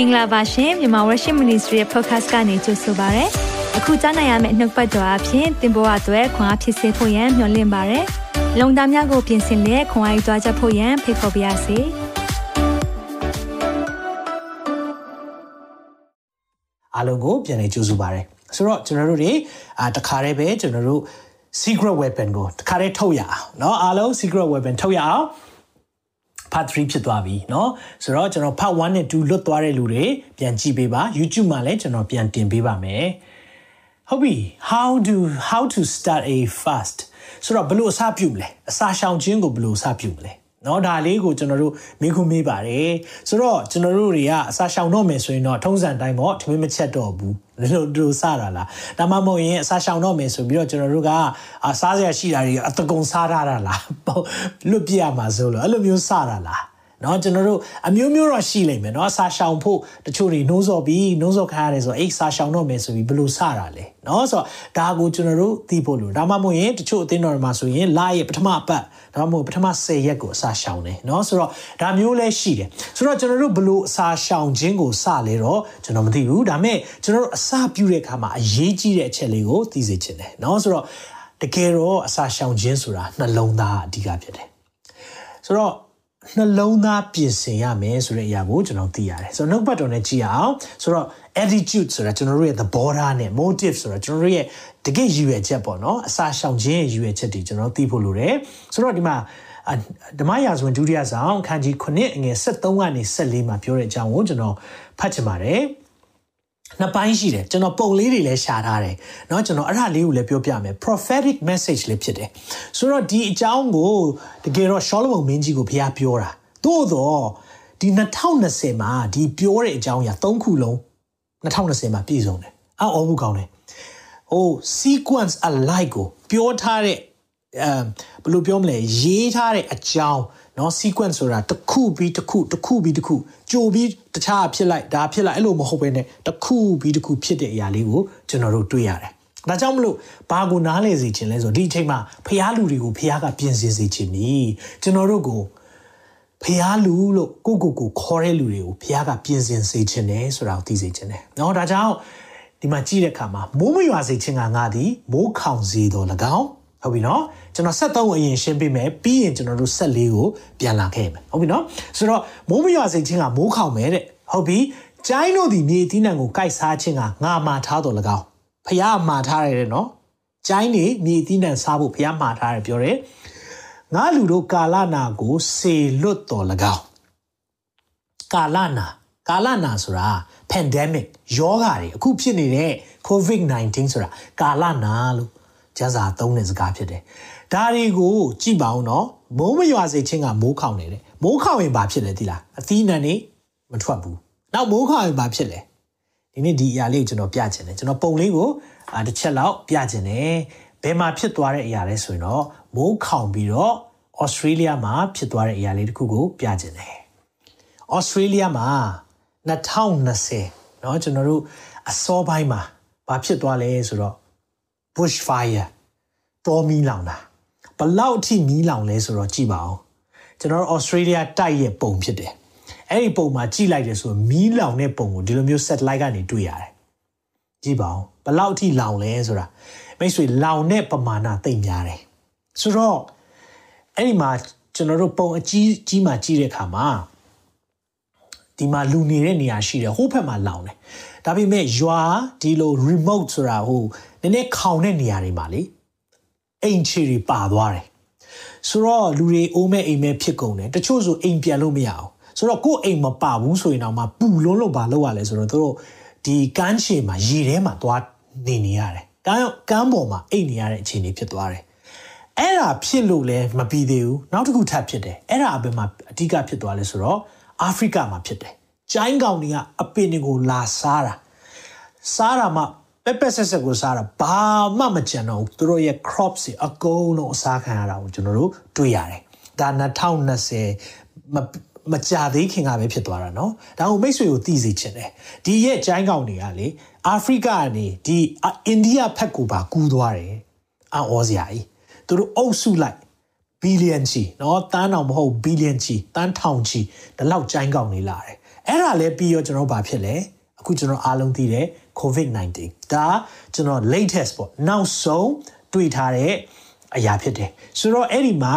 င်္ဂလာပါရှင်မြန်မာ Worship Ministry ရဲ့ podcast ကနေကြိုဆိုပါရစေ။အခုကြားနိုင်ရမယ့်နှုတ်ပတ်တော်အဖြစ်သင်ပေါ်အပ်ွယ်ခွန်အားဖြစ်စေဖို့ယံမျှဝင့်ပါရစေ။လုံတာများကိုပြင်ဆင်လက်ခွန်အားယူကြားချက်ဖို့ယံဖိတ်ခေါ်ပါရစေ။အားလုံးကိုပြန်လည်ကြိုဆိုပါရစေ။ဆိုတော့ကျွန်တော်တို့တွေအာတခါတည်းပဲကျွန်တော်တို့ secret weapon ကိုတခါတည်းထုတ်ရအောင်เนาะအားလုံး secret weapon ထုတ်ရအောင် part 3ဖြစ်သွားပြီเนาะဆိုတော့ကျွန်တော် part 1နဲ့2လွတ်သွားတဲ့လူတွေပြန်ကြည့်ပေးပါ YouTube မှာလည်းကျွန်တော်ပြန်တင်ပေးပါမယ်ဟုတ်ပြီ how do how to start a fast ဆိုတော့ဘယ်လိုအစပြုမလဲအစာရှောင်ခြင်းကိုဘယ်လိုအစပြုမလဲ နော်ဒါလေးကိုကျွန်တော်တို့မိခုမေးပါတယ်ဆိုတော့ကျွန်တော်တို့တွေကအစာရှောင်တော့မယ်ဆိုရင်တော့ထုံးစံတိုင်းပေါ့ထမင်းမချက်တော့ဘူးလို့တို့စတာလားဒါမှမဟုတ်ရင်အစာရှောင်တော့မယ်ဆိုပြီးတော့ကျွန်တော်တို့ကစားစရာရှိတာတွေအတကုံစားထားတာလားလွတ်ပြရမှာဆိုလို့အဲ့လိုမျိုးစတာလား เนาะကျွန်တော်တို့အမျိုးမျိုးတော့ရှိလိမ့်မယ်เนาะစာရှောင်ဖို့တချို့တွေနှိုးဆော်ပြီးနှိုးဆော်ခါရတယ်ဆိုအိတ်စာရှောင်တော့မယ်ဆိုပြီးဘယ်လိုစတာလဲเนาะဆိုတော့ဒါကိုကျွန်တော်တို့သိဖို့လို့ဒါမှမဟုတ်ရင်တချို့အသင်းတော်မှာဆိုရင်လာရဲ့ပထမအပတ်ဒါမှမဟုတ်ပထမ10ရက်ကိုအစာရှောင်တယ်เนาะဆိုတော့ဒါမျိုးလဲရှိတယ်ဆိုတော့ကျွန်တော်တို့ဘယ်လိုအစာရှောင်ခြင်းကိုစလဲတော့ကျွန်တော်မသိဘူးဒါပေမဲ့ကျွန်တော်တို့အစာပြုတဲ့အခါမှာအရေးကြီးတဲ့အချက်လေးကိုသိစေချင်တယ်เนาะဆိုတော့တကယ်တော့အစာရှောင်ခြင်းဆိုတာနှလုံးသားအဓိကဖြစ်တယ်ဆိုတော့ နှလုံးသားပြင်ဆင်ရမယ်ဆိုတဲ့အရာကိုကျွန်တော်သိရတယ်ဆိုတော့နှုတ်ပတ်တော်နဲ့ကြည့်အောင်ဆိုတော့ attitude ဆိုတာကျွန်တော်တို့ရဲ့သဘောထားနဲ့ motive ဆိုတာကျွန်တော်တို့ရဲ့တကယ်ရည်ရွယ်ချက်ပေါ့နော်အစာရှောင်ခြင်းရဲ့ရည်ရွယ်ချက်တွေကျွန်တော်သိဖို့လိုတယ်ဆိုတော့ဒီမှာဓမ္မရာဇဝင်ဒုတိယဆောင်အခန်းကြီး9အငယ်73ကနေ74မှာပြောတဲ့အကြောင်းကိုကျွန်တော်ဖတ်ချင်ပါတယ် နှစ်ပိုင်းရှိတယ်ကျွန်တော်ပုံလေးတွေလည်းရှာထားတယ်เนาะကျွန်တော်အဲ့ဒါလေးကိုလည်းပြောပြမယ် prophetic message လေးဖြစ်တယ်ဆိုတော့ဒီအကြောင်းကိုတကယ်တော့ရှောလမုန်မင်းကြီးကိုဘုရားပြောတာသို့တော့ဒီ2020မှာဒီပြောတဲ့အကြောင်းအရာ၃ခုလုံး2020မှာပြည့်စုံတယ်အော်အော်မှုကောင်းတယ်ဟို sequence alike ကိုပြောထားတဲ့အဲဘယ်လိုပြောမလဲရေးထားတဲ့အကြောင်းเนาะ sequence ဆိုတာတစ်ခုပြီးတစ်ခုတစ်ခုပြီးတစ်ခုကြိုပြီးတ ခြားဖြစ်လိုက်ဒါဖြစ်လိုက်အဲ့လိုမဟုတ်ဘဲနဲ့တစ်ခုပြီးတစ်ခုဖြစ်တဲ့အရာလေးကိုကျွန်တော်တို့တွေ့ရတယ်ဒါကြောင့်မလို့ဘာကိုနားလဲစေခြင်းလဲဆိုဒီအချိန်မှာဖျားလူတွေကိုဖျားကပြင်ဆင်စေခြင်းနီးကျွန်တော်တို့ကိုဖျားလူလို့ကိုကိုကိုခေါ်တဲ့လူတွေကိုဖျားကပြင်ဆင်စေခြင်းနဲ့ဆိုတာကိုသိစေခြင်းနဲ့เนาะဒါကြောင့်ဒီမှာကြည့်တဲ့အခါမှာမိုးမရွာစေခြင်းကငါသည်မိုးခေါင်စေတော်၎င်း ဟုတ်ပြီနော်ကျွန်တော်ဆက်သုံးအရင်ရှင်းပေးမယ်ပြီးရင်ကျွန်တော်တို့ဆက်လေးကိုပြန်လာခဲ့မယ်ဟုတ်ပြီနော်ဆိုတော့မိုးမရွာစိတ်ချင်းကမိုးခေါင်မယ်တဲ့ဟုတ်ပြီကျိုင်းတို့ဒီမြေအသီးနှံကိုကိုက်စားခြင်းကငါမှာထားတော်၎င်းဖះမှာထားရတယ်နော်ကျိုင်းနေမြေအသီးနှံစားဖို့ဖះမှာထားတယ်ပြောတယ်ငါလူတို့ကာလနာကိုစေလွတ်တော်၎င်းကာလနာကာလနာဆိုတာ pandemic ယောဂါတွေအခုဖြစ်နေတဲ့ covid-19 ဆိုတာကာလနာလို့ ကျန်းစာသုံးတဲ့စကားဖြစ်တယ်။ဒါတွေကိုကြည့်ပါဦးနော်။မိုးမရွာစေခြင်းကမိုးခေါင်နေတယ်။မိုးခေါင်ရင်ဘာဖြစ်လဲသိလား။အသီးနှံနေမထွက်ဘူး။နောက်မိုးခေါင်ရင်ဘာဖြစ်လဲ။ဒီနေ့ဒီအရာလေးကိုကျွန်တော်ပြချင်တယ်။ကျွန်တော်ပုံလေးကိုအာတစ်ချက်လောက်ပြချင်တယ်။ဘယ်မှာဖြစ်သွားတဲ့အရာလဲဆိုရင်တော့မိုးခေါင်ပြီးတော့ဩစတြေးလျမှာဖြစ်သွားတဲ့အရာလေးတစ်ခုကိုပြချင်တယ်။ဩစတြေးလျမှာ2020เนาะကျွန်တော်တို့အစောပိုင်းမှာဘာဖြစ်သွားလဲဆိုတော့ bushfire တောမီးလောင်တာဘလောက်အထိမီးလောင်လဲဆိုတော့ကြည့်ပါအောင်ကျွန်တော်တို့ Australia တိုက်ရဲ့ပုံဖြစ်တယ်အဲ့ဒီပုံမှာကြည့်လိုက်တယ်ဆိုမီးလောင်တဲ့ပုံကိုဒီလိုမျိုး satellite ကနေတွေ့ရတယ်ကြည့်ပါအောင်ဘလောက်အထိလောင်လဲဆိုတာမိတ်ဆွေလောင်တဲ့ပမာဏသိမ့်များတယ်ဆိုတော့အဲ့ဒီမှာကျွန်တော်တို့ပုံအကြီးကြီးမှကြည့်တဲ့အခါမှာဒီမှာလူနေတဲ့နေရာရှိတယ်ဟိုဘက်မှာလောင်တယ်ဒါပေမဲ့ရွာဒီလို remote ဆိုတာဟို နည်းနည်းခေါင်တဲ့နေရာတွေမှာလေအိမ်ချီတွေပါသွားတယ်ဆိုတော့လူတွေအိုးမဲ့အိမ်မဲ့ဖြစ်ကုန်တယ်တချို့ဆိုအိမ်ပြန်လို့မရအောင်ဆိုတော့ကိုယ်အိမ်မပါဘူးဆိုရင်တော့မှပူလုံးလို့ပါလို့ရလဲဆိုတော့တို့ဒီကမ်းခြေမှာရေထဲမှာသွားနေနေရတယ်ကမ်းကမ်းပေါ်မှာအိမ်နေရတဲ့အခြေအနေဖြစ်သွားတယ်အဲ့ဒါဖြစ်လို့လည်းမပြီးသေးဘူးနောက်တစ်ခုထပ်ဖြစ်တယ်အဲ့ဒါအပြင်မှာအဓိကဖြစ်သွားလဲဆိုတော့အာဖရိကမှာဖြစ်တယ်ကျိုင်းကောင်တွေကအပင်တွေကိုလာစားတာစားတာမှပ က်ပက်ဆက်ဆက်ကိုစားတာဘာမှမကြံတော့ဘူးသူတို့ရဲ့ crops တွေအကုန်လုံးအစားခံရတာကိုကျွန်တော်တို့တွေ့ရတယ်ဒါ2020မမကြသေးခင်ကပဲဖြစ်သွားတာเนาะဒါကိုမိတ်ဆွေကိုသိစေချင်တယ်ဒီရဲ့ကျိုင်းကောင်တွေကလေအာဖရိကကနေဒီအိန္ဒိယဘက်ကိုပါကူးသွားတယ်အော်စရာကြီးသူတို့အုပ်စုလိုက်ဘီလီယံချီเนาะတန်းအောင်မဟုတ်ဘီလီယံချီတန်းထောင်ချီဒီလောက်ကျိုင်းကောင်နေလာတယ် အဲ့ဒါလည်းပြီးရောကျွန်တော်ဘာဖြစ်လဲအခုကျွန်တော်အားလုံးသိတယ် COVID-19 ဒါကျွန်တော် latest ပေါ့နောက်ဆုံးတွေ့ထားတဲ့အရာဖြစ်တယ်ဆိုတော့အဲ့ဒီမှာ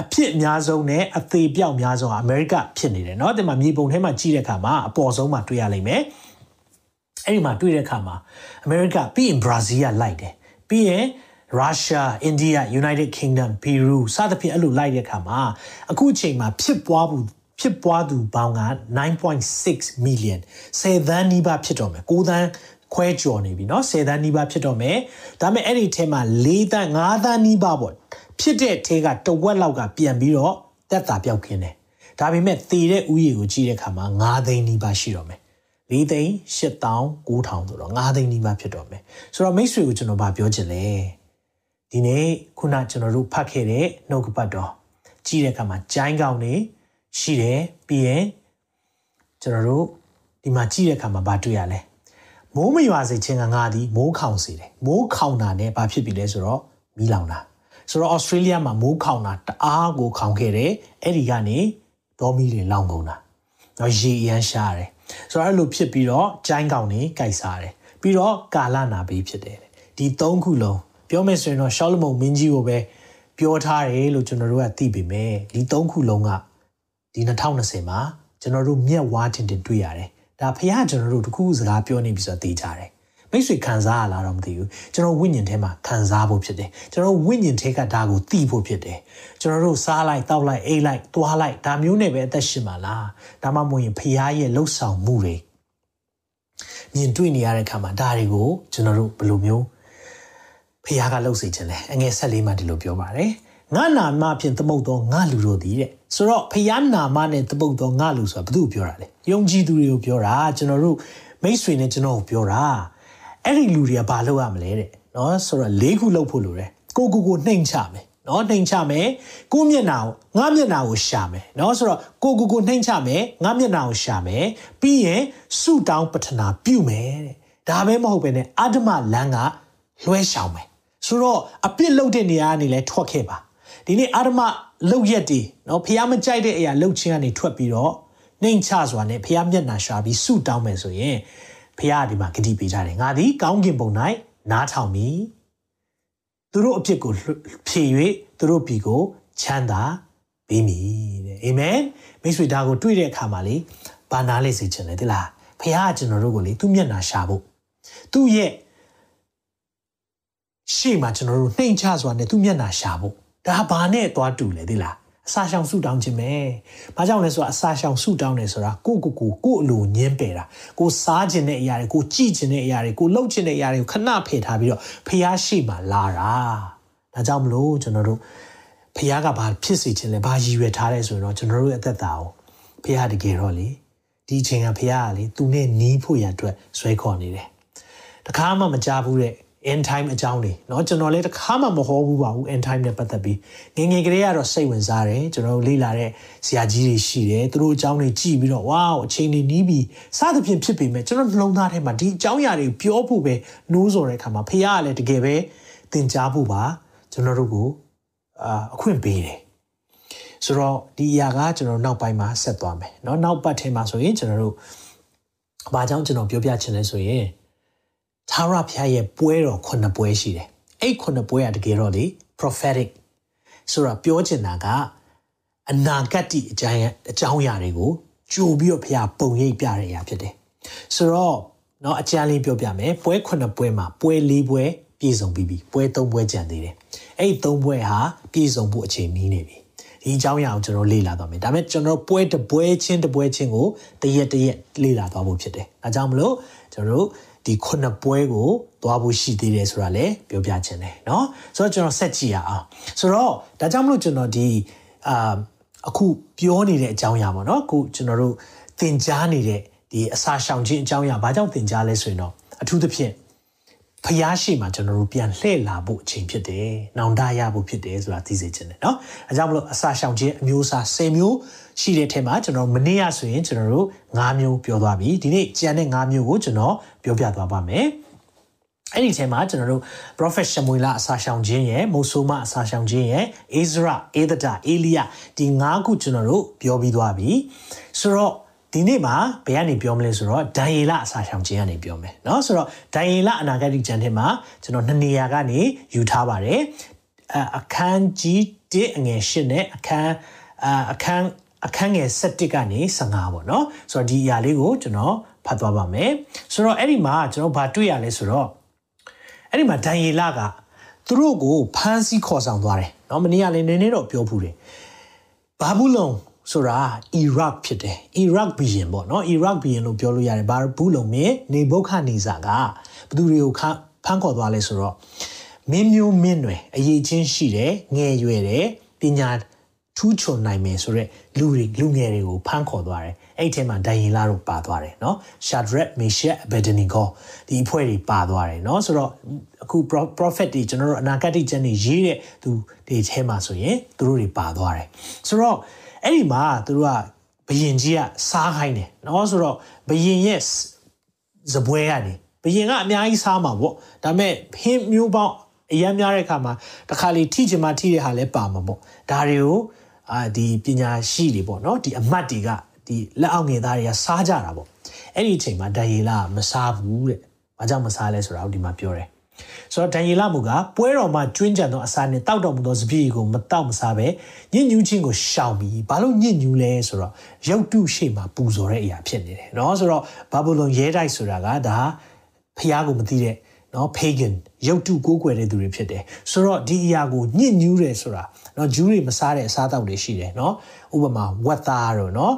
အဖြစ်အများဆုံးနဲ့အသေးပြောက်များဆုံးကအမေရိကဖြစ်နေတယ်เนาะဒီမှာမြေပုံထဲမှာကြီးတဲ့အခါမှာအပေါ်ဆုံးမှာတွေ့ရလိမ့်မယ်အဲ့ဒီမှာတွေ့တဲ့အခါမှာအမေရိကပြီးရင်ဘရာဇီးကလိုက်တယ်ပြီးရင်ရုရှားအိန္ဒိယ United Kingdom ပီရူစသဖြင့်အဲ့လိုလိုက်တဲ့အခါမှာအခုအချိန်မှာဖြစ်ပွားမှုဖြစ်ပွားသူပေါင်းက9.6 million 10သန်းနီးပါးဖြစ်တော့မယ်9သန်း ခွဲကျော်နေပြီเนาะ10သန်းနီးပါးဖြစ်တော့မယ်ဒါပေမဲ့အဲ့ဒီထဲမှာ4သန်း5သန်းနီးပါးပေါ့ဖြစ်တဲ့ထဲကတဝက်လောက်ကပြန်ပြီးတော့တက်တာပြောက်ခင်းတယ်ဒါပေမဲ့သေတဲ့ဥယျာဉ်ကိုကြည့်တဲ့အခါမှာ9သိန်းနီးပါးရှိတော့မယ်၄သိန်း၈9000ဆိုတော့9သိန်းနီးပါးဖြစ်တော့မယ်ဆိုတော့မိတ်ဆွေကိုကျွန်တော်ဗာပြောချင်လဲဒီနေ့ခုနကျွန်တော်တို့ဖတ်ခဲ့တဲ့နှုတ်ကပတ်တော်ကြည့်တဲ့အခါမှာဂျိုင်းကောင်နေရှိတယ်ပြီးရင်ကျွန်တော်တို့ဒီမှာကြည့်တဲ့အခါမှာဘာတွေ့ရလဲ မိုးမရွာစေခြင်းကငါသည်မိုးခေါင်စေတယ်မိုးခေါင်တာနဲ့ဘာဖြစ်ပြီလဲဆိုတော့မီးလောင်တာဆိုတော့ဩစတြေးလျမှာမိုးခေါင်တာတအားကိုခေါင်ခဲ့တယ်အဲ့ဒီကနေဒေါ်မီတွေလောင်ကုန်တာတော့ရေအရန်ရှားတယ်ဆိုတော့အဲ့လိုဖြစ်ပြီးတော့ကျိုင်းကောင်နေကြိုက်စားတယ်ပြီးတော့ကာလနာဘေးဖြစ်တယ်ဒီ၃ခုလုံးပြောမယ်ဆိုရင်တော့ရှောလမုန်မင်းကြီးကိုပဲပြောထားတယ်လို့ကျွန်တော်တို့ကသိပေမဲ့ဒီ၃ခုလုံးကဒီ2020မှာကျွန်တော်တို့မျက်ဝါးတင်တင်တွေ့ရတယ် ဒါဖခင်ကျွန်တော်တို့တခုစကားပြောနေပြီဆိုတော့သိကြတယ်မိတ်ဆွေခံစားရလားတော့မသိဘူးကျွန်တော်ဝိညာဉ်ထဲမှာခံစားဖို့ဖြစ်တယ်ကျွန်တော်ဝိညာဉ်ထဲကဒါကိုသိဖို့ဖြစ်တယ်ကျွန်တော်တို့စားလိုက်တောက်လိုက်အိတ်လိုက်သွားလိုက်ဒါမျိုးနဲ့ပဲအသက်ရှင်ပါလားဒါမှမဟုတ်ရင်ဖခင်ရဲ့လှုပ်ဆောင်မှုတွေမြင်တွေ့နေရတဲ့အခါမှာဒါတွေကိုကျွန်တော်တို့ဘယ်လိုမျိုးဖခင်ကလှုပ်စေခြင်းလဲအငယ်ဆက်လေးမှဒီလိုပြောပါတယ် ငါနာမဖြင့်သမုတ်သောငါလူတို့သည်တဲ့ဆိုတော့ဖခင်နာမနဲ့သမုတ်သောငါလူဆိုတာဘယ်သူပြောတာလဲယုံကြည်သူတွေကိုပြောတာကျွန်တော်တို့မိတ်ဆွေနဲ့ကျွန်တော်ကိုပြောတာအဲ့ဒီလူတွေကဘာလုပ်ရမလဲတဲ့နော်ဆိုတော့၄ခုလုပ်ဖို့လိုတယ်ကိုကိုကိုနှိမ်ချမယ်နော်နှိမ်ချမယ်ကိုမျက်နှာကိုငါမျက်နှာကိုရှာမယ်နော်ဆိုတော့ကိုကိုကိုနှိမ်ချမယ်ငါမျက်နှာကိုရှာမယ်ပြီးရင်ဆုတောင်းပတနာပြုမယ်တဲ့ဒါပဲမဟုတ်ပဲねအာဓမလမ်းကလွှဲရှောင်မယ်ဆိုတော့အပြစ်လုပ်တဲ့နေရာကနေလဲထွက်ခဲ့ပါ ဒီနေ့အာဓမလုတ်ရက်တီနော်ဖះမကြိုက်တဲ့အရာလှုပ်ခြင်းကနေထွက်ပြီးတော့နှိမ်ချစွာနဲ့ဖះမျက်နှာရှာပြီးဆုတောင်းမယ်ဆိုရင်ဖះဒီမှာဂတိပေးကြတယ်ငါသည်ကောင်းကင်ဘုံ၌နားထောင်မည်သူတို့အဖြစ်ကိုဖြည့်၍သူတို့ပြီကိုချမ်းသာပေးမည်တဲ့အာမင်မိတ်ဆွေဒါကိုတွေ့တဲ့အခါမှာလေဘာနာလေစေချင်လဲဒီလားဖះကကျွန်တော်တို့ကိုလေသူ့မျက်နှာရှာဖို့သူ့ရဲ့ရှေ့မှာကျွန်တော်တို့နှိမ်ချစွာနဲ့သူ့မျက်နှာရှာဖို့ ဒါဘာနဲ့သွားတူလဲဒီလားအစာရှောင်ဆူတောင်းခြင်းပဲ။ဘာကြောင့်လဲဆိုတော့အစာရှောင်ဆူတောင်းတယ်ဆိုတာကိုကိုကိုကိုအလိုညင်းပယ်တာ။ကိုစားခြင်းတဲ့အရာတွေကိုကြည့်ခြင်းတဲ့အရာတွေကိုလှုပ်ခြင်းတဲ့အရာတွေကိုခဏဖယ်ထားပြီးတော့ဖျားရှိမှလာတာ။ဒါကြောင့်မလို့ကျွန်တော်တို့ဖျားကဘာဖြစ်စေခြင်းလဲဘာရည်ရွယ်ထားလဲဆိုရင်တော့ကျွန်တော်တို့ရဲ့အသက်တာကိုဖျားတကယ်တော့လေဒီချိန်ကဖျားကလေသူနဲ့နီးဖို့ရအတွက်ဆွဲခေါ်နေတယ်။တခါမှမကြားဘူးတဲ့ end time အကြောင်းတွေเนาะကျွန်တော်လည်းတစ်ခါမှမဟောဘူးပါဘူး end time နဲ့ပတ်သက်ပြီးငငယ်ကလေးကတော့စိတ်ဝင်စားတယ်ကျွန်တော်လေ့လာတဲ့ဆရာကြီးတွေရှိတယ်သူတို့အကြောင်းတွေကြည့်ပြီးတော့ဝါအချိန်တွေနီးပြီးစသဖြင့်ဖြစ်ပေမဲ့ကျွန်တော်နှလုံးသားထဲမှာဒီအကြောင်းအရာတွေပြောဖို့ပဲနှိုးဆော်တဲ့အခါမှာဖခင်ကလည်းတကယ်ပဲသင်ကြားဖို့ပါကျွန်တော်တို့ကိုအာအခွင့်ပေးတယ်ဆိုတော့ဒီအရာကကျွန်တော်နောက်ပိုင်းမှာဆက်သွားမယ်เนาะနောက်ပတ်ထဲမှာဆိုရင်ကျွန်တော်တို့ဘာကြောင့်ကျွန်တော်ပြောပြချင်လဲဆိုရင် သာရဖျားရဲ့ပွဲတော်ခုနှစ်ပွဲရှိတယ်အဲ့ခုနှစ်ပွဲကတကယ်တော့လေ prophetic ဆိုတာပြောချင်တာကအနာဂတ်အကြောင်းအကြောင်းအရာတွေကိုကြိုပြီးတော့ဖျားပုံရိပ်ပြတဲ့အရာဖြစ်တယ်ဆိုတော့เนาะအကြမ်းလေးပြောပြမယ်ပွဲခုနှစ်ပွဲမှာပွဲ၄ပွဲပြည့်စုံပြီးပြီပွဲ၃ပွဲကျန်သေးတယ်အဲ့၃ပွဲဟာပြည့်စုံဖို့အချိန်မီးနေပြီဒီအကြောင်းအရာကိုကျွန်တော်လေ့လာသွားမယ်ဒါပေမဲ့ကျွန်တော်ပွဲတစ်ပွဲချင်းတစ်ပွဲချင်းကိုတရက်တရက်လေ့လာသွားဖို့ဖြစ်တယ်အဲကြောင့်မလို့ကျွန်တော်တို့ ဒီခုနှစ်ပွဲကိုသွားဖို့ရှိသေးတယ်ဆိုတာလည်းပြောပြချင်တယ်เนาะဆိုတော့ကျွန်တော်ဆက်ကြည့်ရအောင်ဆိုတော့ဒါကြောင့်မလို့ကျွန်တော်ဒီအာအခုပြောနေတဲ့အကြောင်းအရာပေါ့เนาะအခုကျွန်တော်တို့သင်ကြားနေတဲ့ဒီအစာရှောင်ခြင်းအကြောင်းအရာဘာကြောင့်သင်ကြားလဲဆိုရင်တော့အထူးသဖြင့်ဖျားရှိမှကျွန်တော်တို့ပြန်လှည့်လာဖို့အချိန်ဖြစ်တယ်။နောင်တရဖို့ဖြစ်တယ်ဆိုတာသိစေချင်တယ်နော်။အဲကြောင့်မလို့အစာရှောင်ခြင်းအမျိုးအစား10မျိုး ရှိတဲ့ထဲမှာကျွန်တော်မနေ့ကဆိုရင်ကျွန်တော်တို့9မျိုးပြောသွားပြီ။ဒီနေ့ကျန်တဲ့9မျိုးကိုကျွန်တော်ပြောပြသွားပါမယ်။အဲ့ဒီထဲမှာကျွန်တော်တို့ prophet Shamuel အစာရှောင်ခြင်းရဲ့မိုဆိုမအစာရှောင်ခြင်းရဲ့ Ezra, Edda, Elia ဒီ၅ခုကျွန်တော်တို့ပြောပြီးသွားပြီ။ဆိုတော့ ဒီနေ့မှာဘယ်ကနေပြောမလဲဆိုတော့ဒန်ယေလအစာရှောင်ခြင်းကနေပြောမယ်เนาะဆိုတော့ဒန်ယေလအနာဂတ်ကျမ်းထဲမှာကျွန်တော်နှစ်နေရာကနေယူထားပါတယ်အခန်းကြီး1အငယ်8နဲ့အခန်းအခန်း အခန်းငယ်17ကနေ15ပေါ့နော်ဆိုတော့ဒီအရာလေးကိုကျွန်တော်ဖတ်သွားပါမယ်ဆိုတော့အဲ့ဒီမှာကျွန်တော်ဘာတွေ့ရလဲဆိုတော့အဲ့ဒီမှာဒန်ယေလကသူတို့ကိုဖမ်းဆီးခေါ်ဆောင်သွားတယ်နော်မနေ့ကလည်းနည်းနည်းတော့ပြောဘူးတယ်ဘာဘူးလုံဆိုတာအီရတ်ဖြစ်တယ်အီရတ်ဘီယင်ပေါ့နော်အီရတ်ဘီယင်လို့ပြောလို့ရတယ်ဘာဘူးလုံမင်းနေဘုခနေစာကဘသူတွေကိုဖမ်းခေါ်သွားလဲဆိုတော့မင်းမျိုးမင်းတွေအရေးချင်းရှိတယ်ငယ်ရွယ်တယ်ပညာ ထူးချွန်နိုင်မယ်ဆိုတော့လူတွေလူငယ်တွေကိုဖမ်းခေါ်သွားတယ်အဲ့ထဲမှာဒိုင်ရင်လာတို့ပါသွားတယ်เนาะရှာဒရက်မေရှက်အဘဒနီကိုဒီအဖွဲ့တွေပါသွားတယ်เนาะဆိုတော့အခု prophet တွေကျွန်တော်တို့အနာဂတ်ကျမ်းတွေရေးတဲ့သူတွေထဲမှာဆိုရင်သူတို့တွေပါသွားတယ်ဆိုတော့အဲ့ဒီမှာသူတို့ကဘယင်ကြီးကစားခိုင်းတယ်เนาะဆိုတော့ဘယင်ရဲ့ဇပွဲကနေဘယင်ကအများကြီးစားမှာပေါ့ဒါပေမဲ့ဟင်းမျိုးပေါင်းအရမ်းများတဲ့အခါမှာတခါလေထိချင်မှထိတဲ့ဟာလည်းပါမှာပေါ့ဒါတွေကို အာဒီပညာရှိတွေပေါ့နော်ဒီအမတ်တွေကဒီလက်အောက်ငယ်သားတွေကစားကြတာပေါ့အဲ့ဒီအချိန်မှာဒန်ယေလမစားဘူးတဲ့။ဘာကြောင့်မစားလဲဆိုတာကိုဒီမှာပြောတယ်။ဆိုတော့ဒန်ယေလမူကပွဲတော်မှာကျွင်းကြံသောအစာနဲ့တောက်တော်မူသောစပည့်ကိုမတောက်မစားပဲညစ်ညူးခြင်းကိုရှောင်ပြီးဘာလို့ညစ်ညူးလဲဆိုတော့ရုပ်တုရှိမှပူဇော်တဲ့အရာဖြစ်နေတယ်။နော်ဆိုတော့ဘာဗုလုန်ရဲတိုက်ဆိုတာကဒါဖျားကိုမသိတဲ့ နော် pagan ရုပ်တုကိုးကွယ်တဲ့သူတွေဖြစ်တယ်ဆိုတော့ဒီအရာကိုညှဉ်းညူးတယ်ဆိုတာနော်ဂျူးတွေမစားတဲ့အစားအသောက်တွေရှိတယ်နော်ဥပမာဝက်သားတို့နော်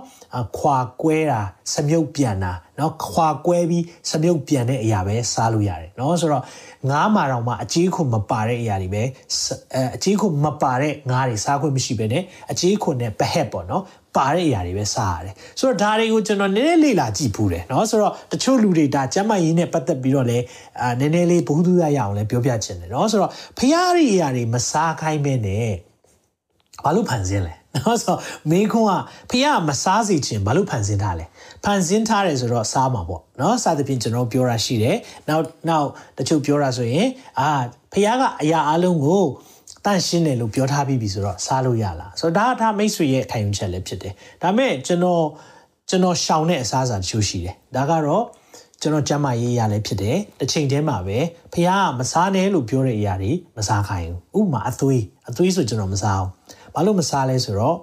ခွာကွဲတာစမြုပ်ပြန်တာနော်ခွာကွဲပြီးစမြုပ်ပြန်တဲ့အရာပဲစားလို့ရတယ်နော်ဆိုတော့ငားမာတောင်မှအကြီးခွန်မပါတဲ့အရာတွေပဲအဲအကြီးခွန်မပါတဲ့ငားတွေစားခွင့်မရှိဘဲနဲ့အကြီးခွန်နဲ့ပဟက်ပေါ့နော် ပါတဲ့အရာတွေပဲစားရတယ်ဆိုတော့ဒါတွေကိုကျွန်တော်နည်းနည်းလေ့လာကြည့်ဖူးတယ်เนาะဆိုတော့တချို့လူတွေဒါကျမ်းမာရေးနဲ့ပတ်သက်ပြီးတော့လည်းအာနည်းနည်းလေးဘုဟုတုရရအောင်လည်းပြောပြချင်တယ်เนาะဆိုတော့ဖျားရီအရာတွေမစားခိုင်းမဲနဲ့ဘာလို့ဖန်ဆင်းလဲနော်ဆိုမေခွန်းကဖះမစားစီခြင်းဘာလို့ဖန်ဆင်းထားလဲဖန်ဆင်းထားတယ်ဆိုတော့စားမှာပေါ့နော်စသဖြင့်ကျွန်တော်ပြောတာရှိတယ်နောက်နောက်တချို့ပြောတာဆိုရင်အာဖះကအရာအလုံးကို တန့်ရှင်းတယ်လို့ပြောထားပြီးပြီဆိုတော့စားလို့ရလားဆိုတော့ဒါကဒါမိတ်ဆွေရဲ့ခံယူချက်လည်းဖြစ်တယ်ဒါပေမဲ့ကျွန်တော်ကျွန်တော်ရှောင်တဲ့အစားအစာတချို့ရှိတယ်ဒါကတော့ကျွန်တော်ကျမ်းမာရေးရလည်းဖြစ်တယ်တစ်ချိန်တည်းမှာပဲဖះကမစားနဲ့လို့ပြောတဲ့အရာတွေမစားခိုင်းဘူးဥပမာအသွေးအသွေးဆိုကျွန်တော်မစားဘူးဘာလို့မစားလဲဆိုတော့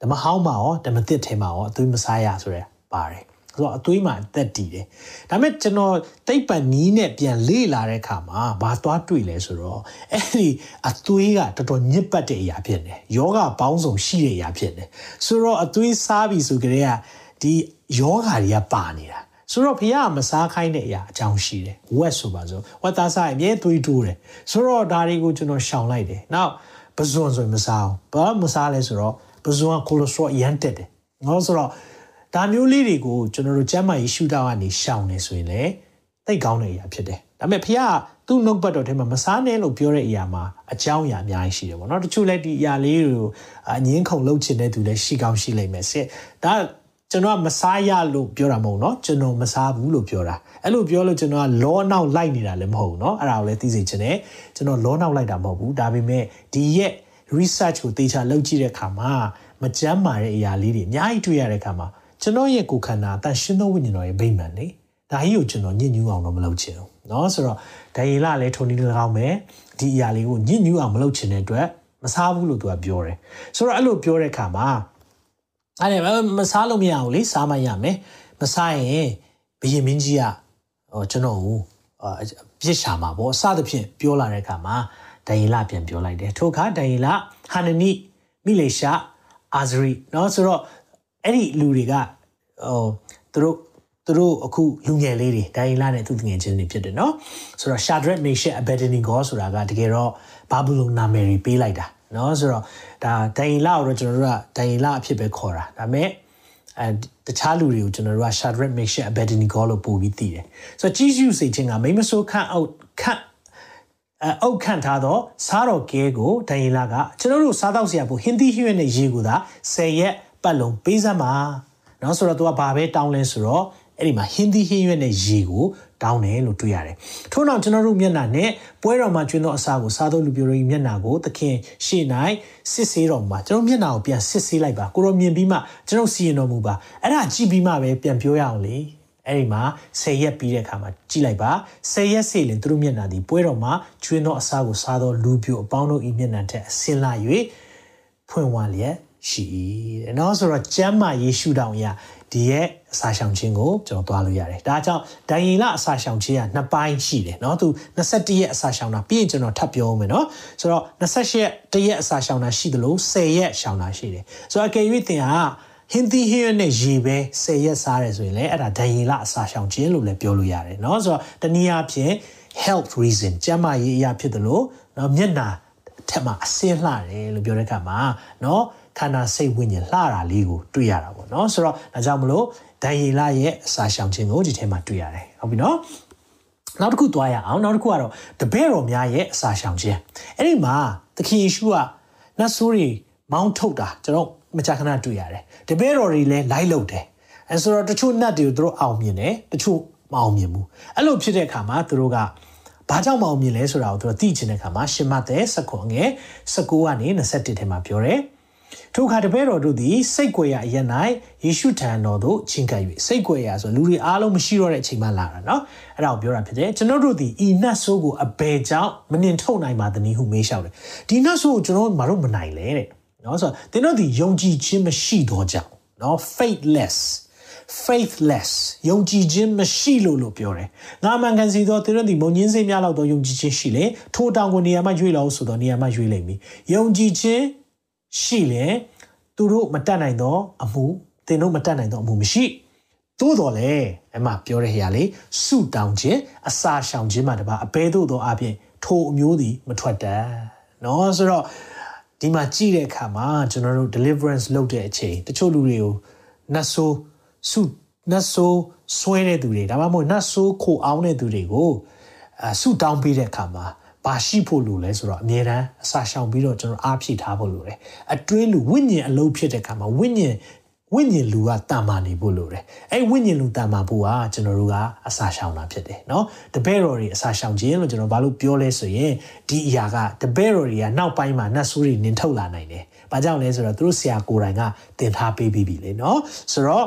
ဓမ္မဟောင်းမှာရောဓမ္မသစ်ထဲမှာရောအသွေးမစားရဆိုရဲပါတယ် ဆိုတော့အသွေးမှာအသက်တည်တယ်ဒါပေမဲ့ကျွန်တော်တိတ်ပံနီးနဲ့ပြန်လေ့လာတဲ့အခါမှာဘာသွားတွေ့လဲဆိုတော့အဲ့ဒီအသွေးကတော်တော်ညစ်ပတ်တဲ့အရာဖြစ်နေယောဂပေါင်းစုံရှိတဲ့အရာဖြစ်နေဆိုတော့အသွေးစားပြီဆိုကြတဲ့ကဒီယောဂတွေကပါနေတာဆိုတော့ဖះမစားခိုင်းတဲ့အရာအကြောင်းရှိတယ်ဝက်ဆိုပါစို့ဝက်သားစားရင်အမြဲသွေးတိုးတယ်ဆိုတော့ဒါတွေကိုကျွန်တော်ရှောင်လိုက်တယ်နောက်ပဇွန်ဆိုရင်မစားအောင်ဘာမစားလဲဆိုတော့ပဇွန်ကကိုလက်စထရောအရန်တက်တယ်ငေါဆိုတော့ ဒါမျိုးလေးတွေကိုကျွန်တော်တို့ကျန်းမာရေးရှုထောင့်ကနေရှောင်နေဆိုရင်လည်းသိကောင်းတဲ့အရာဖြစ်တယ်ဒါပေမဲ့ဖះကသူ့နှုတ်ပတ်တော်ထဲမှာမစားနဲ့လို့ပြောတဲ့အရာမှာအကြောင်းအရာအများကြီးရှိတယ်ပေါ့နော်တချို့လည်းဒီအရာလေးတွေကိုအငင်းခုန်လုပ်ချင်တဲ့သူလည်းရှိကောင်းရှိလိမ့်မယ်စစ်ဒါကျွန်တော်ကမစားရလို့ပြောတာမဟုတ်เนาะကျွန်တော်မစားဘူးလို့ပြောတာအဲ့လိုပြောလို့ကျွန်တော်ကလောနောက်လိုက်နေတာလည်းမဟုတ်ဘူးเนาะအဲ့ဒါကိုလည်းသိစေချင်တယ်ကျွန်တော်လောနောက်လိုက်တာမဟုတ်ဘူးဒါပေမဲ့ဒီရဲ့ research ကိုတေချာလုပ်ကြည့်တဲ့အခါမှာမကြမ်းမာတဲ့အရာလေးတွေအများကြီးတွေ့ရတဲ့အခါမှာ ကျွန်တော်ရဲ့ကိုယ်ခန္ဓာအတန်ရှင်းသောဝိညာဉ်တော်ရဲ့ဗိမာန်လေဒါကြီးကိုကျွန်တော်ညှဉ်းညူးအောင်တော့မလုပ်ချင်ဘူးเนาะဆိုတော့ဒိုင်လာလည်းထုံနေ၎င်းပဲဒီအရာလေးကိုညှဉ်းညူးအောင်မလုပ်ချင်တဲ့အတွက်မစားဘူးလို့သူကပြောတယ်ဆိုတော့အဲ့လိုပြောတဲ့အခါမှာအဲ့ဒါမစားလို့မရဘူးလေစားမှရမယ်မစားရင်ဘယင်မင်းကြီးကဟောကျွန်တော်ကိုပြစ်ရှာမှာပေါ့စသဖြင့်ပြောလာတဲ့အခါမှာဒိုင်လာပြန်ပြောလိုက်တယ်ထို့အခါဒိုင်လာဟာနနီမိလေရှာအာဇရီเนาะဆိုတော့ အဲ့ဒီလူတွေကဟိုသူတို့သူတို့အခုလူငယ်လေးတွေဒိုင်လာနဲ့သူငယ်ချင်းတွေဖြစ်တယ်နော်ဆိုတော့ Shadrach Meshach Abednego ဆိုတာကတကယ်တော့ဘာဘူးလုံနာမည်ပေးလိုက်တာနော်ဆိုတော့ဒါဒိုင်လာကိုတော့ကျွန်တော်တို့ကဒိုင်လာအဖြစ်ပဲခေါ်တာဒါပေမဲ့အဲတခြားလူတွေကိုကျွန်တော်တို့က Shadrach Meshach Abednego လို့ပို့ပြီးသိတယ်ဆိုတော့ Jesus စိတ်ချင်းကမိမဆိုးခန့်အောက်ခန့်အုတ်ခန့်ထားသောစားတော်ကဲကိုဒိုင်လာကကျွန်တော်တို့စားတော့ဆရာဖို့ဟင်ဒီဟွေ့နဲ့ရေကိုသာ10ရက် ပတ်လုံးပေးစမ်းပါ။နော်ဆိုတော့သူကဘာပဲတောင်းလဲဆိုတော့အဲ့ဒီမှာဟင်းသီးဟင်းရွက်နဲ့ရေကိုတောင်းတယ်လို့တွေ့ရတယ်။ထို့နောက်ကျွန်တော်တို့မျက်နှာနဲ့ပွဲတော်မှာကျွင်းသောအစာကိုစားသောလူပြိုတို့မျက်နှာကိုသခင်ရှေ့၌စစ်ဆေးတော်မှာကျွန်တော်မျက်နှာကိုပြန်စစ်ဆေးလိုက်ပါ။ကိုရောမြင်ပြီးမှကျွန်တော်စီရင်တော်မူပါ။အဲ့ဒါကြည့်ပြီးမှပဲပြန်ပြောရအောင်လေ။အဲ့ဒီမှာ10ရက်ပြီးတဲ့အခါမှာကြည့်လိုက်ပါ10ရက်စီလင်သူတို့မျက်နှာဒီပွဲတော်မှာကျွင်းသောအစာကိုစားသောလူပြိုအပေါင်းတို့ဤမျက်နှာထက်အစင်လာ၍ဖွင့်ဝါလျက် ရှိ၏တဲ့နော်ဆိုတော့ကျမ်းမာယေရှုတောင်ရဒီရဲ့အစာရှောင်ခြင်းကိုကျွန်တော်သွားလို့ရတယ်ဒါကြောင့်ဒိုင်ယေလအစာရှောင်ခြင်းကနှစ်ပိုင်းရှိတယ်เนาะသူ21ရက်အစာရှောင်တာပြီးရင်ကျွန်တော်ထပ်ပြောအောင်မယ်เนาะဆိုတော့28ရက်တရက်အစာရှောင်တာရှိတယ်လို့10ရက်ရှောင်တာရှိတယ်ဆိုတော့အကယ်၍သင်ဟာဟင်းသီးဟင်းနဲ့ရေပဲ10ရက်စားတယ်ဆိုရင်လည်းအဲ့ဒါဒိုင်ယေလအစာရှောင်ခြင်းလို့လည်းပြောလို့ရတယ်เนาะဆိုတော့တနည်းအားဖြင့် health reason ကျန်းမာရေးအရာဖြစ်တယ်လို့เนาะမျက်နာထက်မှာအစင်းလှတယ်လို့ပြောတဲ့အခါမှာเนาะ ခန္ဓာစိတ်ဝိညာဉ်လှတာလေးကိုတွေ့ရတာပေါ့เนาะဆိုတော့ဒါကြောင့်မလို့ဒိုင်ယေလရဲ့အစာရှောင်ခြင်းကိုဒီထဲမှာတွေ့ရတယ်ဟုတ်ပြီเนาะနောက်တစ်ခုသွားရအောင်နောက်တစ်ခုကတော့တပည့်တော်များရဲ့အစာရှောင်ခြင်းအဲ့ဒီမှာသခင်ယေရှုကနတ်ဆိုးတွေမောင်းထုတ်တာကျွန်တော်မကြာခဏတွေ့ရတယ်တပည့်တော်တွေလည်းလိုက်လုပ်တယ်အဲဆိုတော့တချို့နတ်တွေကိုသူတို့အောင်မြင်တယ်တချို့မအောင်မြင်ဘူးအဲ့လိုဖြစ်တဲ့အခါမှာသူတို့ကဘာကြောင့်မအောင်မြင်လဲဆိုတာကိုသူတို့သိချင်တဲ့အခါမှာရှင်မသက်စခွန်ငယ်19ကနေ21ထဲမှာပြောတယ် ထိုအခါတပည့်တော်တို့သည်စိတ်ကြွယ်ရာအရ၌ယေရှုထံတော်သို့ချင်းကပ်၍စိတ်ကြွယ်ရာဆိုလူတွေအားလုံးမရှိတော့တဲ့အချိန်မှလာတာเนาะအဲ့ဒါကိုပြောတာဖြစ်တယ်ကျွန်တော်တို့သည်ဤနတ်ဆိုးကိုအဘယ်ကြောင့်မနှင်ထုတ်နိုင်ပါသနည်းဟုမေးလျှောက်တယ်ဒီနတ်ဆိုးကိုကျွန်တော်မတို့မနိုင်လေတဲ့เนาะဆိုတော့သင်တို့ဒီယုံကြည်ခြင်းမရှိတော့ကြောင်းเนาะ faithless faithless ယုံကြည်ခြင်းမရှိလို့လို့ပြောတယ်။ငါမှန်ကန်စီသောသင်တို့ဒီမုံညင်းစိများလောက်သောယုံကြည်ခြင်းရှိလေထိုတောင်ကိုနေရာမှရွေးလောက်ဆိုတော့နေရာမှရွေးလိမ့်မည်။ယုံကြည်ခြင်း ရှိလေသူတို့မတတ်နိုင်သောအမှုသင်တို့မတတ်နိုင်သောအမှုမရှိသို့တော်လေအမှပြောတဲ့ဟရာလေဆုတောင်းခြင်းအစာရှောင်ခြင်းမှတပါအဘဲသို့သောအပြင်ထိုအမျိုးသည်မထွက်တတ်เนาะဆိုတော့ဒီမှာကြည့်တဲ့အခါမှာကျွန်တော်တို့ deliverance လုပ်တဲ့အချိန်တချို့လူတွေကိုနတ်ဆိုးဆုနတ်ဆိုးဆွဲတဲ့သူတွေဒါမှမဟုတ်နတ်ဆိုးခိုအောင်တဲ့သူတွေကိုအဆုတောင်းပေးတဲ့အခါမှာ ဘာရှိဖို့လိုလဲဆိုတော့အမြဲတမ်းအစာရှောင်ပြီးတော့ကျွန်တော်အားဖြည့်ထားဖို့လိုတယ်အတွင်းလူဝိညာဉ်အလုံးဖြစ်တဲ့အခါမှာဝိညာဉ်ဝိညာဉ်လူကတာမာနေဖို့လိုတယ်အဲ့ဝိညာဉ်လူတာမာဖို့ကကျွန်တော်တို့ကအစာရှောင်တာဖြစ်တယ်เนาะတပည့်တော်တွေအစာရှောင်ခြင်းလို့ကျွန်တော်ဘာလို့ပြောလဲဆိုရင်ဒီအရာကတပည့်တော်တွေကနောက်ပိုင်းမှာနတ်ဆိုးတွေနင်ထုတ်လာနိုင်တယ်ဘာကြောင့်လဲဆိုတော့သူတို့ဆရာကိုယ်တိုင်ကတင်ထားပေးပြီးပြီလေเนาะဆိုတော့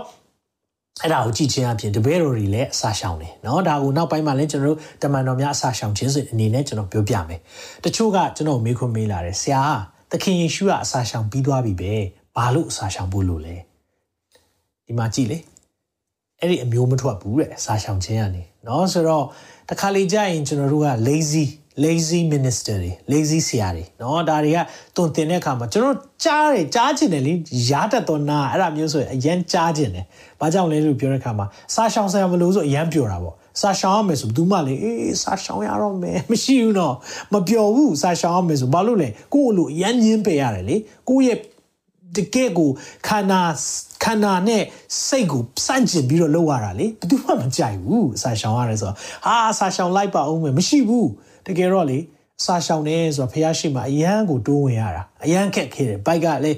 အဲ့ဒါကိုကြည့်ချင်းအပြင်တပည့်တော်တွေလည်းအစာရှောင်တယ်เนาะဒါကိုနောက်ပိုင်းမှာလည်းကျွန်တော်တို့တမန်တော်များအစာရှောင်ခြင်းဆိုအနေနဲ့ကျွန်တော်ပြောပြမယ်တချို့ကကျွန်တော်မေးခွန်းမေးလာတယ်ဆရာသခင်ယေရှုကအစာရှောင်ပြီးသွားပြီပဲဘာလို့အစာရှောင်ဖို့လို့လဲဒီမှာကြည့်လေအဲ့ဒီအမျိုးမထွက်ဘူးတဲ့အစာရှောင်ခြင်းကနေเนาะဆိုတော့တခါလေကြာရင်ကျွန်တော်တို့က lazy lazy minister တွေ lazy ဆရာတွေเนาะဒါတွေကတုံတင်တဲ့အခါမှာကျွန်တော်ကြားတယ်ကြားချင်တယ်လေရားတတ်တော့နာအဲ့ဒါမျိုးဆိုရင်အရန်ကြားချင်တယ်။ဘာကြောင့်လဲလို့ပြောတဲ့အခါမှာစာရှောင်ဆရာမလို့ဆိုအရန်ပြောတာပေါ့။စာရှောင်ရမယ်ဆိုဘယ်သူမှလေအေးစာရှောင်ရတော့မယ်မရှိဘူးတော့မပြောဘူးစာရှောင်ရမယ်ဆိုဘာလို့လဲကိုယ့်လိုအရန်ညင်းပယ်ရတယ်လေကိုယ့်ရဲ့တကယ်ကိုခန္ဓာခန္ဓာနဲ့စိတ်ကိုစန့်ကျင်ပြီးတော့လုပ်ရတာလေဘယ်သူမှမကြိုက်ဘူးအစာရှောင်ရတယ်ဆိုတော့ဟာအစာရှောင်လိုက်ပါအောင်မယ်မရှိဘူး တကယ်တော့လေအစာရှောင်နေဆိုတော့ဖះရှိမှအရန်ကိုတိုးဝင်ရတာအရန်ခက်ခဲတယ်ဘိုက်ကလေ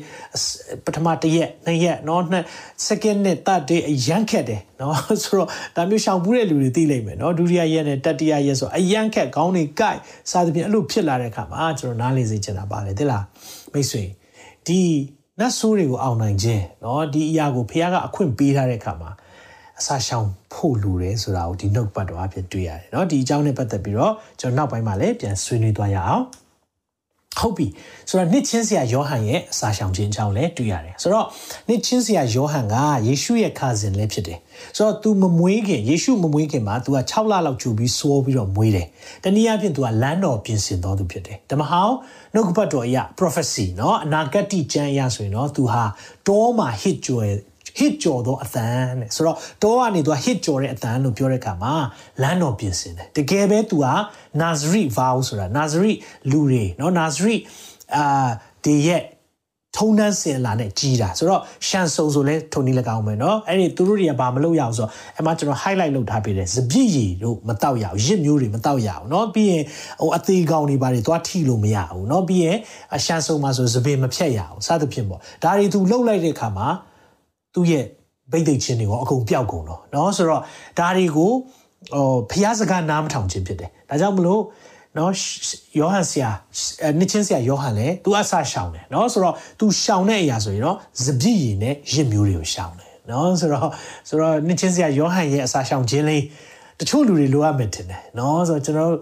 ပထမတစ်ရက်နှစ်ရက်เนาะနှစ် second နဲ့ third day အရန်ခက်တယ်เนาะဆိုတော့ဒါမျိုးရှောင်ဘူးတဲ့လူတွေသိလိမ့်မယ်เนาะဒုတိယရက်နဲ့တတိယရက်ဆိုအရန်ခက်ခေါင်းတွေကိုက်စသဖြင့်အဲ့လိုဖြစ်လာတဲ့အခါမှာကျွန်တော်နားလေစေချင်တာပါလေသိလားမိတ်ဆွေဒီနတ်ဆိုးတွေကိုအောင်နိုင်ခြင်းเนาะဒီအရာကိုဖះကအခွင့်ပေးထားတဲ့အခါမှာ အစာရှောင်ဖို့လူတယ်ဆိုတာကိုဒီနှုတ်ပတ်တော်အဖြစ်တွေ့ရတယ်เนาะဒီအကြောင်းနဲ့ပတ်သက်ပြီးတော့ကျွန်တော်နောက်ပိုင်းမှာလည်းပြန်ဆွေးနွေးသွားရအောင်ဟုတ်ပြီဆိုတော့နှစ်ချင်းဆရာယောဟန်ရဲ့အစာရှောင်ခြင်းအကြောင်းလည်းတွေ့ရတယ်ဆိုတော့နှစ်ချင်းဆရာယောဟန်ကယေရှုရဲ့ခါစဉ်လည်းဖြစ်တယ်ဆိုတော့ तू မမွေးခင်ယေရှုမမွေးခင်မှာ तू က6လလောက်ကြိုပြီးစိုးပြီးတော့မွေးတယ်တနည်းအားဖြင့် तू ကလမ်းတော်ပြင်ဆင်တော်သူဖြစ်တယ်ဓမ္မဟောင်းနှုတ်ကပတ်တော်အရာ prophecy เนาะအနာဂတ်ကျမ်းအရာဆိုရင်เนาะ तू ဟာတောမှာ hit ကြွယ် hit ကြော်သောအသံတဲ့ဆိုတော့တောကနေသူက hit ကြော်တဲ့အသံလို့ပြောတဲ့အခါမှာလမ်းတော်ပြင်ဆင်တယ်တကယ်ပဲသူက Nazareth vow ဆိုတာ Nazareth လူတွေเนาะ Nazareth အာဒီရဲ့ထုံနှန်းစင်လာနဲ့ကြီးတာဆိုတော့ရှန်ဆုံဆိုလဲထုံနီး၎င်းမယ်เนาะအဲ့ဒီသူတို့တွေကဘာမလုပ်ရအောင်ဆိုတော့အမှကျွန်တော် highlight လုပ်ထားပေးတယ်စပြည့်ရည်တို့မတောက်ရအောင်ရစ်မျိုးတွေမတောက်ရအောင်เนาะပြီးရင်ဟိုအသေးကောင်တွေဘာတွေသွားထိလို့မရဘူးเนาะပြီးရင်ရှန်ဆုံမှာဆိုစပင်မဖြတ်ရအောင်စသဖြင့်ပေါ့ဒါတွေသူလှုပ်လိုက်တဲ့အခါမှာ သူ့ရဲ့ဗိတ်သိက်ချင်းတွေရောအကုန်ပျောက်ကုန်တော့เนาะဆိုတော့ဒါတွေကို ဟိုဖျားစကားနားမထောင်ခြင်းဖြစ်တယ်ဒါကြောင့်မလို့နော်ယောဟန်ဆရာနှစ်ချင်းဆရာယောဟန်လည်းသူအဆရှောင်တယ်နော်ဆိုတော့ तू ရှောင်တဲ့အရာဆိုရင်တော့စပြည့်ရည်နဲ့ရစ်မျိုးတွေကိုရှောင်တယ်နော်ဆိုတော့ဆိုတော့နှစ်ချင်းဆရာယောဟန်ရဲ့အဆရှောင်ခြင်းလေးတချို့လူတွေလိုအပ်မယ်တင်တယ်နော်ဆိုတော့ကျွန်တော်တို့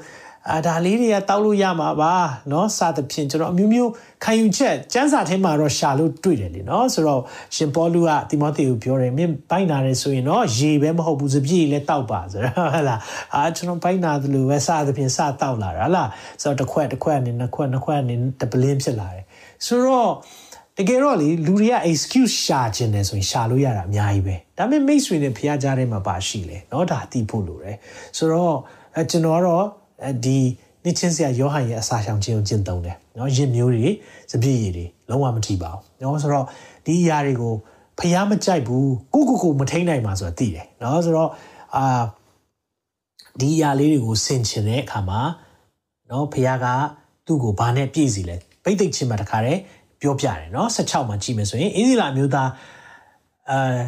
အာဒါလေးတွေကတောက်လို့ရမှာပါเนาะစသဖြင့်ကျွန်တော်အမျိုးမျိုးခံယူချက်စံစာထဲမှာတော့ရှာလို့တွေ့တယ်လေเนาะဆိုတော့ရှင်ပေါလုကတိမောသေကိုပြောတယ်မင်းဘိုက်နာတယ်ဆိုရင်เนาะရေပဲမဟုတ်ဘူးစပြည့်လည်းတောက်ပါဆိုတော့ဟလာအာကျွန်တော်ဘိုက်နာတယ်လို့ပဲစသဖြင့်စတောက်လာတာဟလာဆိုတော့တစ်ခွက်တစ်ခွက်နဲ့နှစ်ခွက်နှစ်ခွက်နဲ့တပလင်းဖြစ်လာတယ်ဆိုတော့တကယ်တော့လေလူတွေက excuse ရှာခြင်းတယ်ဆိုရင်ရှာလို့ရတာအများကြီးပဲဒါပေမဲ့မိတ်ဆွေနဲ့ဖျားကြတဲ့မှာပါရှိလေเนาะဒါသိဖို့လိုတယ်ဆိုတော့အဲကျွန်တော်ကတော့ ဒီနှစ်ချင်းစရာယောဟန်ရဲ့အစာရှောင်ခြင်းကိုကျင့်သုံးတယ်เนาะရစ်မျိုးတွေစပြည့်ရည်တွေလုံးဝမထိပါဘူးเนาะဆိုတော့ဒီအရာတွေကိုဖျားမကြိုက်ဘူးကိုကိုကိုမထိန်နိုင်မှာဆိုတာသိတယ်เนาะဆိုတော့အာဒီအရာလေးတွေကိုဆင်ခြင်တဲ့အခါမှာเนาะဖျားကသူ့ကိုဘာနဲ့ပြည့်စီလဲပိတ်သိက်ချင်းမှာတခါတည်းပြောပြတယ်เนาะ16မှာကြည့်မယ်ဆိုရင်အင်းဒီလာမျိုးသားအာ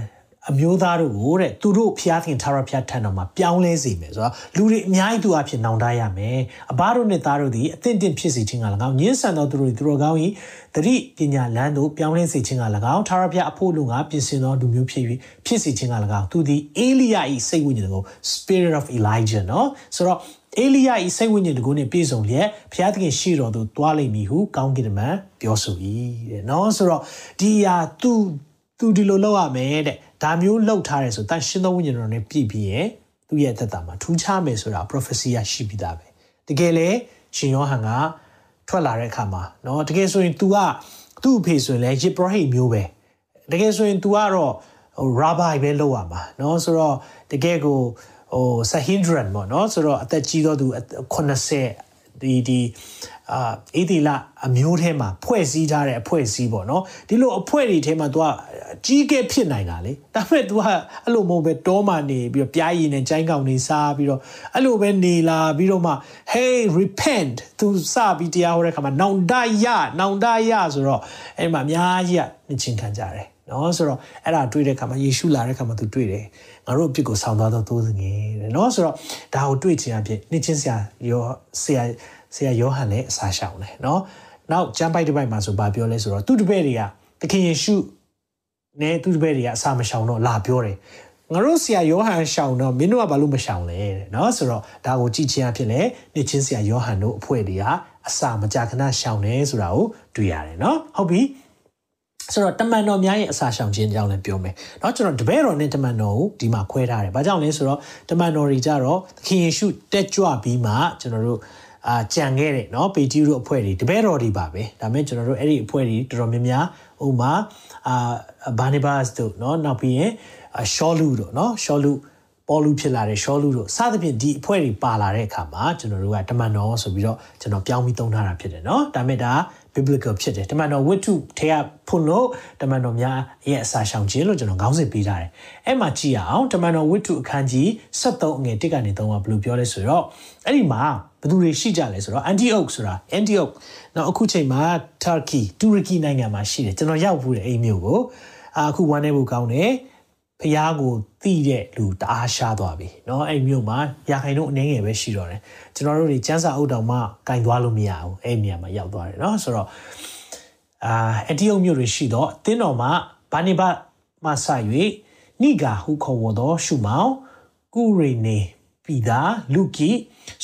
အမျိုးသားတို့ကိုတဲ့သူတို့ဖျားခင်ထာဝရဖျားထံတော်မှာပြောင်းလဲစေမယ်ဆိုတော့လူတွေအများကြီးသူအဖြစ်နောင်တရမယ်အဘတို့နဲ့သားတို့သည်အသင့်တင့်ဖြစ်စေခြင်းက၎င်းညှင်းဆန်သောသူတို့သည်သူတို့ကောင်း၏တတိပညာလန်းသို့ပြောင်းလဲစေခြင်းက၎င်းထာဝရဖျားအဖို့လူငါပြင်ဆင်သောလူမျိုးဖြစ်၍ဖြစ်စေခြင်းက၎င်းသူသည်အေလိယ၏စိတ်ဝိညာဉ်ကို spirit of elijah နော်ဆိုတော့အေလိယ၏စိတ်ဝိညာဉ်တကူနှင့်ပြည့်စုံလျက်ဘုရားသခင်ရှိတော်သို့သွားလိမ့်မည်ဟုကောင်းကင်တမန်ပြောဆို၏တဲ့နော်ဆိုတော့ဒီဟာ तू तू ဒီလိုလုပ်ရမယ်တဲ့ ဒါမျိုးလှုပ်ထားတယ်ဆိုတန်ရှင်းသောဝိညာဉ်တော်နဲ့ပြည့်ပြီးရင်သူ့ရဲ့သက်တာမှာထူးခြားမယ်ဆိုတာ prophecy ရရှိပြီးသားပဲတကယ်လေရှင်ယောဟန်ကထွက်လာတဲ့အခါမှာเนาะတကယ်ဆိုရင် तू ကသူ့အဖေဆိုရင်လည်းယေဘရဟိမျိုးပဲတကယ်ဆိုရင် तू ကတော့ဟို rabbi ပဲလုပ်ရမှာเนาะဆိုတော့တကယ်ကိုဟို sahindran ပေါ့เนาะဆိုတော့အသက်ကြီးတော့သူ80ဒီဒီအာအေဒီလာအမျိုးထဲမှာဖွဲ့စည်းထားတဲ့အဖွဲ့အစည်းပေါ့နော်ဒီလိုအဖွဲ့တွေထဲမှာ तू က ကြီးကဲဖြစ်နိုင်တာလေဒါပေမဲ့ तू ကအဲ့လိုမဟုတ်ပဲတောမှနေပြီးတော့ပြားရည်နဲ့ကြိုင်းကောင်နေစားပြီးတော့အဲ့လိုပဲနေလာပြီးတော့မှ hey repent तू စပြီးတရားဟောတဲ့ခါမှာနောင်တရနောင်တရဆိုတော့အဲ့မှာအများကြီးကနှချင်းခံကြတယ်နော်ဆိုတော့အဲ့ဒါတွေ့တဲ့ခါမှာယေရှုလာတဲ့ခါမှာသူတွေ့တယ်ငါတို့အပြစ်ကိုဆောင်သွားတော့သိုးစငယ်တဲ့နော်ဆိုတော့ဒါကိုတွေ့ချင်အဖြစ်နှချင်းဆရာရောဆရာဆရာယောဟန်လည်းအစာရှောင်တယ်နော်နောက်ကျမ်းပိုက်တစ်ပိုက်မှာဆိုဘာပြောလဲဆိုတော့သူ့တပည့်တွေကသခင်ယေရှု နဲ့သူ့တပည့်တွေကအစာမရှောင်တော့လာပြောတယ်ငါတို့ဆရာယောဟန်ရှောင်တော့မင်းတို့ကဘာလို့မရှောင်လဲတဲ့နော်ဆိုတော့ဒါကိုကြည့်ချင်းအဖြစ်လဲနေ့ချင်းဆရာယောဟန်တို့အဖွဲ့တွေကအစာမကြာခဏရှောင်တယ်ဆိုတာကိုတွေ့ရတယ်နော်ဟုတ်ပြီဆိုတော့တမန်တော်များရဲ့အစာရှောင်ခြင်းကြောင့်လည်းပြောမယ်เนาะကျွန်တော်တပည့်တော်နဲ့တမန်တော်ကိုဒီမှာခွဲထားတယ်။ဘာကြောင့်လဲဆိုတော့တမန်တော်တွေကြတော့သခင်ယေရှုတက်ကြွပြီးမှကျွန်တော်တို့အာကြံခဲ့တယ်เนาะပေတီတို့အဖွဲ့တွေတပည့်တော်တွေပါပဲဒါပေမဲ့ကျွန်တော်တို့အဲ့ဒီအဖွဲ့တွေတော်တော်များများဥမာ အာဘာနီဘတ်တို့เนาะနောက်ပြီးရင်ရှောလူတို့เนาะရှောလူပေါ်လူဖြစ်လာတဲ့ရှောလူတို့စသဖြင့်ဒီအဖွဲ့တွေပါလာတဲ့အခါမှာကျွန်တော်တို့ကတမန်တော်ဆိုပြီးတော့ကျွန်တော်ပြောင်းပြီးသုံးထားတာဖြစ်တယ်เนาะဒါပေမဲ့ဒါ biblical ဖြစ်တယ်တမန်တော်ဝတ္ထုထဲကဖွင့်လို့တမန်တော်များရဲ့အစာရှောင်ခြင်းလို့ကျွန်တော်ခေါင်းစဉ်ပေးထားတယ်အဲ့မှာကြည့်ရအောင်တမန်တော်ဝတ္ထုအခန်းကြီး73အငယ်1ကနေ3ကဘယ်လိုပြောလဲဆိုတော့အဲ့ဒီမှာဘယ်သူတွေရှိကြလဲဆိုတော့ Antioch ဆိုတာ Antioch နောက်အခုချိန်မှာ Turkey တူရကီနိုင်ငံမှာရှိတယ်ကျွန်တော်ရောက်ဘူးတဲ့အဲ့မျိုးကိုအခုဝမ်းနေဖို့ကောင်းတယ် ဖျားကိုတိတဲ့လူတအားရှားသွားပြီเนาะအဲ့မြို့မှာရာခိုင်နှုန်းအနည်းငယ်ပဲရှိတော့တယ်ကျွန်တော်တို့တွေစန်းစာအုပ်တောင်မှကင်သွားလို့မရဘူးအဲ့နေရာမှာရောက်သွားတယ်เนาะဆိုတော့အာအတီယုံမြို့တွေရှိတော့အတင်းတော်မှာဘာနိဘမဆာ၍နိဂါဟုခေါ်ဝသောရှုမောင်ကုရိနေပိဒါလူကီ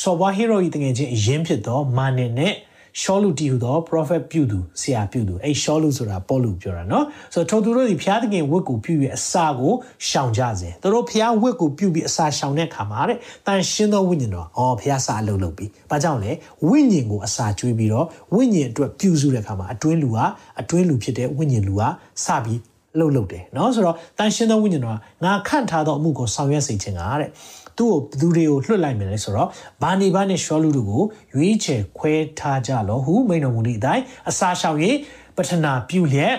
ဆောဘဟီရိုဤတငယ်ချင်းအရင်ဖြစ်သောမာနင်နဲ့ ရှောလူတီဟူသော prophet ပြုသူဆရာပြုသူအဲ့ရှောလူဆိုတာပေါလုပြောတာနော်ဆိုတော့ထိုသူတို့ဒီဖျားသခင်ဝတ်ကိုပြုပြီးအစာကိုရှောင်ကြစဉ်သူတို့ဖျားဝတ်ကိုပြုပြီးအစာရှောင်တဲ့အခါမှာတဲ့တန်ရှင်းသောဝိညာဉ်တော်အော်ဖျားစာအလုပ်လုပ်ပြီးဘာကြောင့်လဲဝိညာဉ်ကိုအစာကျွေးပြီးတော့ဝိညာဉ်အတွက်ပြုစုတဲ့အခါမှာအတွင်းလူဟာအတွင်းလူဖြစ်တဲ့ဝိညာဉ်လူဟာစပြီး လှုပ်လှုပ်တယ်เนาะဆိုတော့တန်ရှင်းသောဝိညာဉ်တော်ကငါခန့်ထားသောအမှုကိုဆောင်ရွက်စေခြင်းကတဲ့သူ့ကိုဘသူတွေကိုလွှတ်လိုက်မယ်လဲဆိုတော့ဘာနေဘာနဲ့ရှောလူတို့ကိုရွေးချယ်ခွဲထားကြလောဟုမိန်တော်မူသည့်အတိုင်းအစာရှောင်၍ပထနာပြုလျက်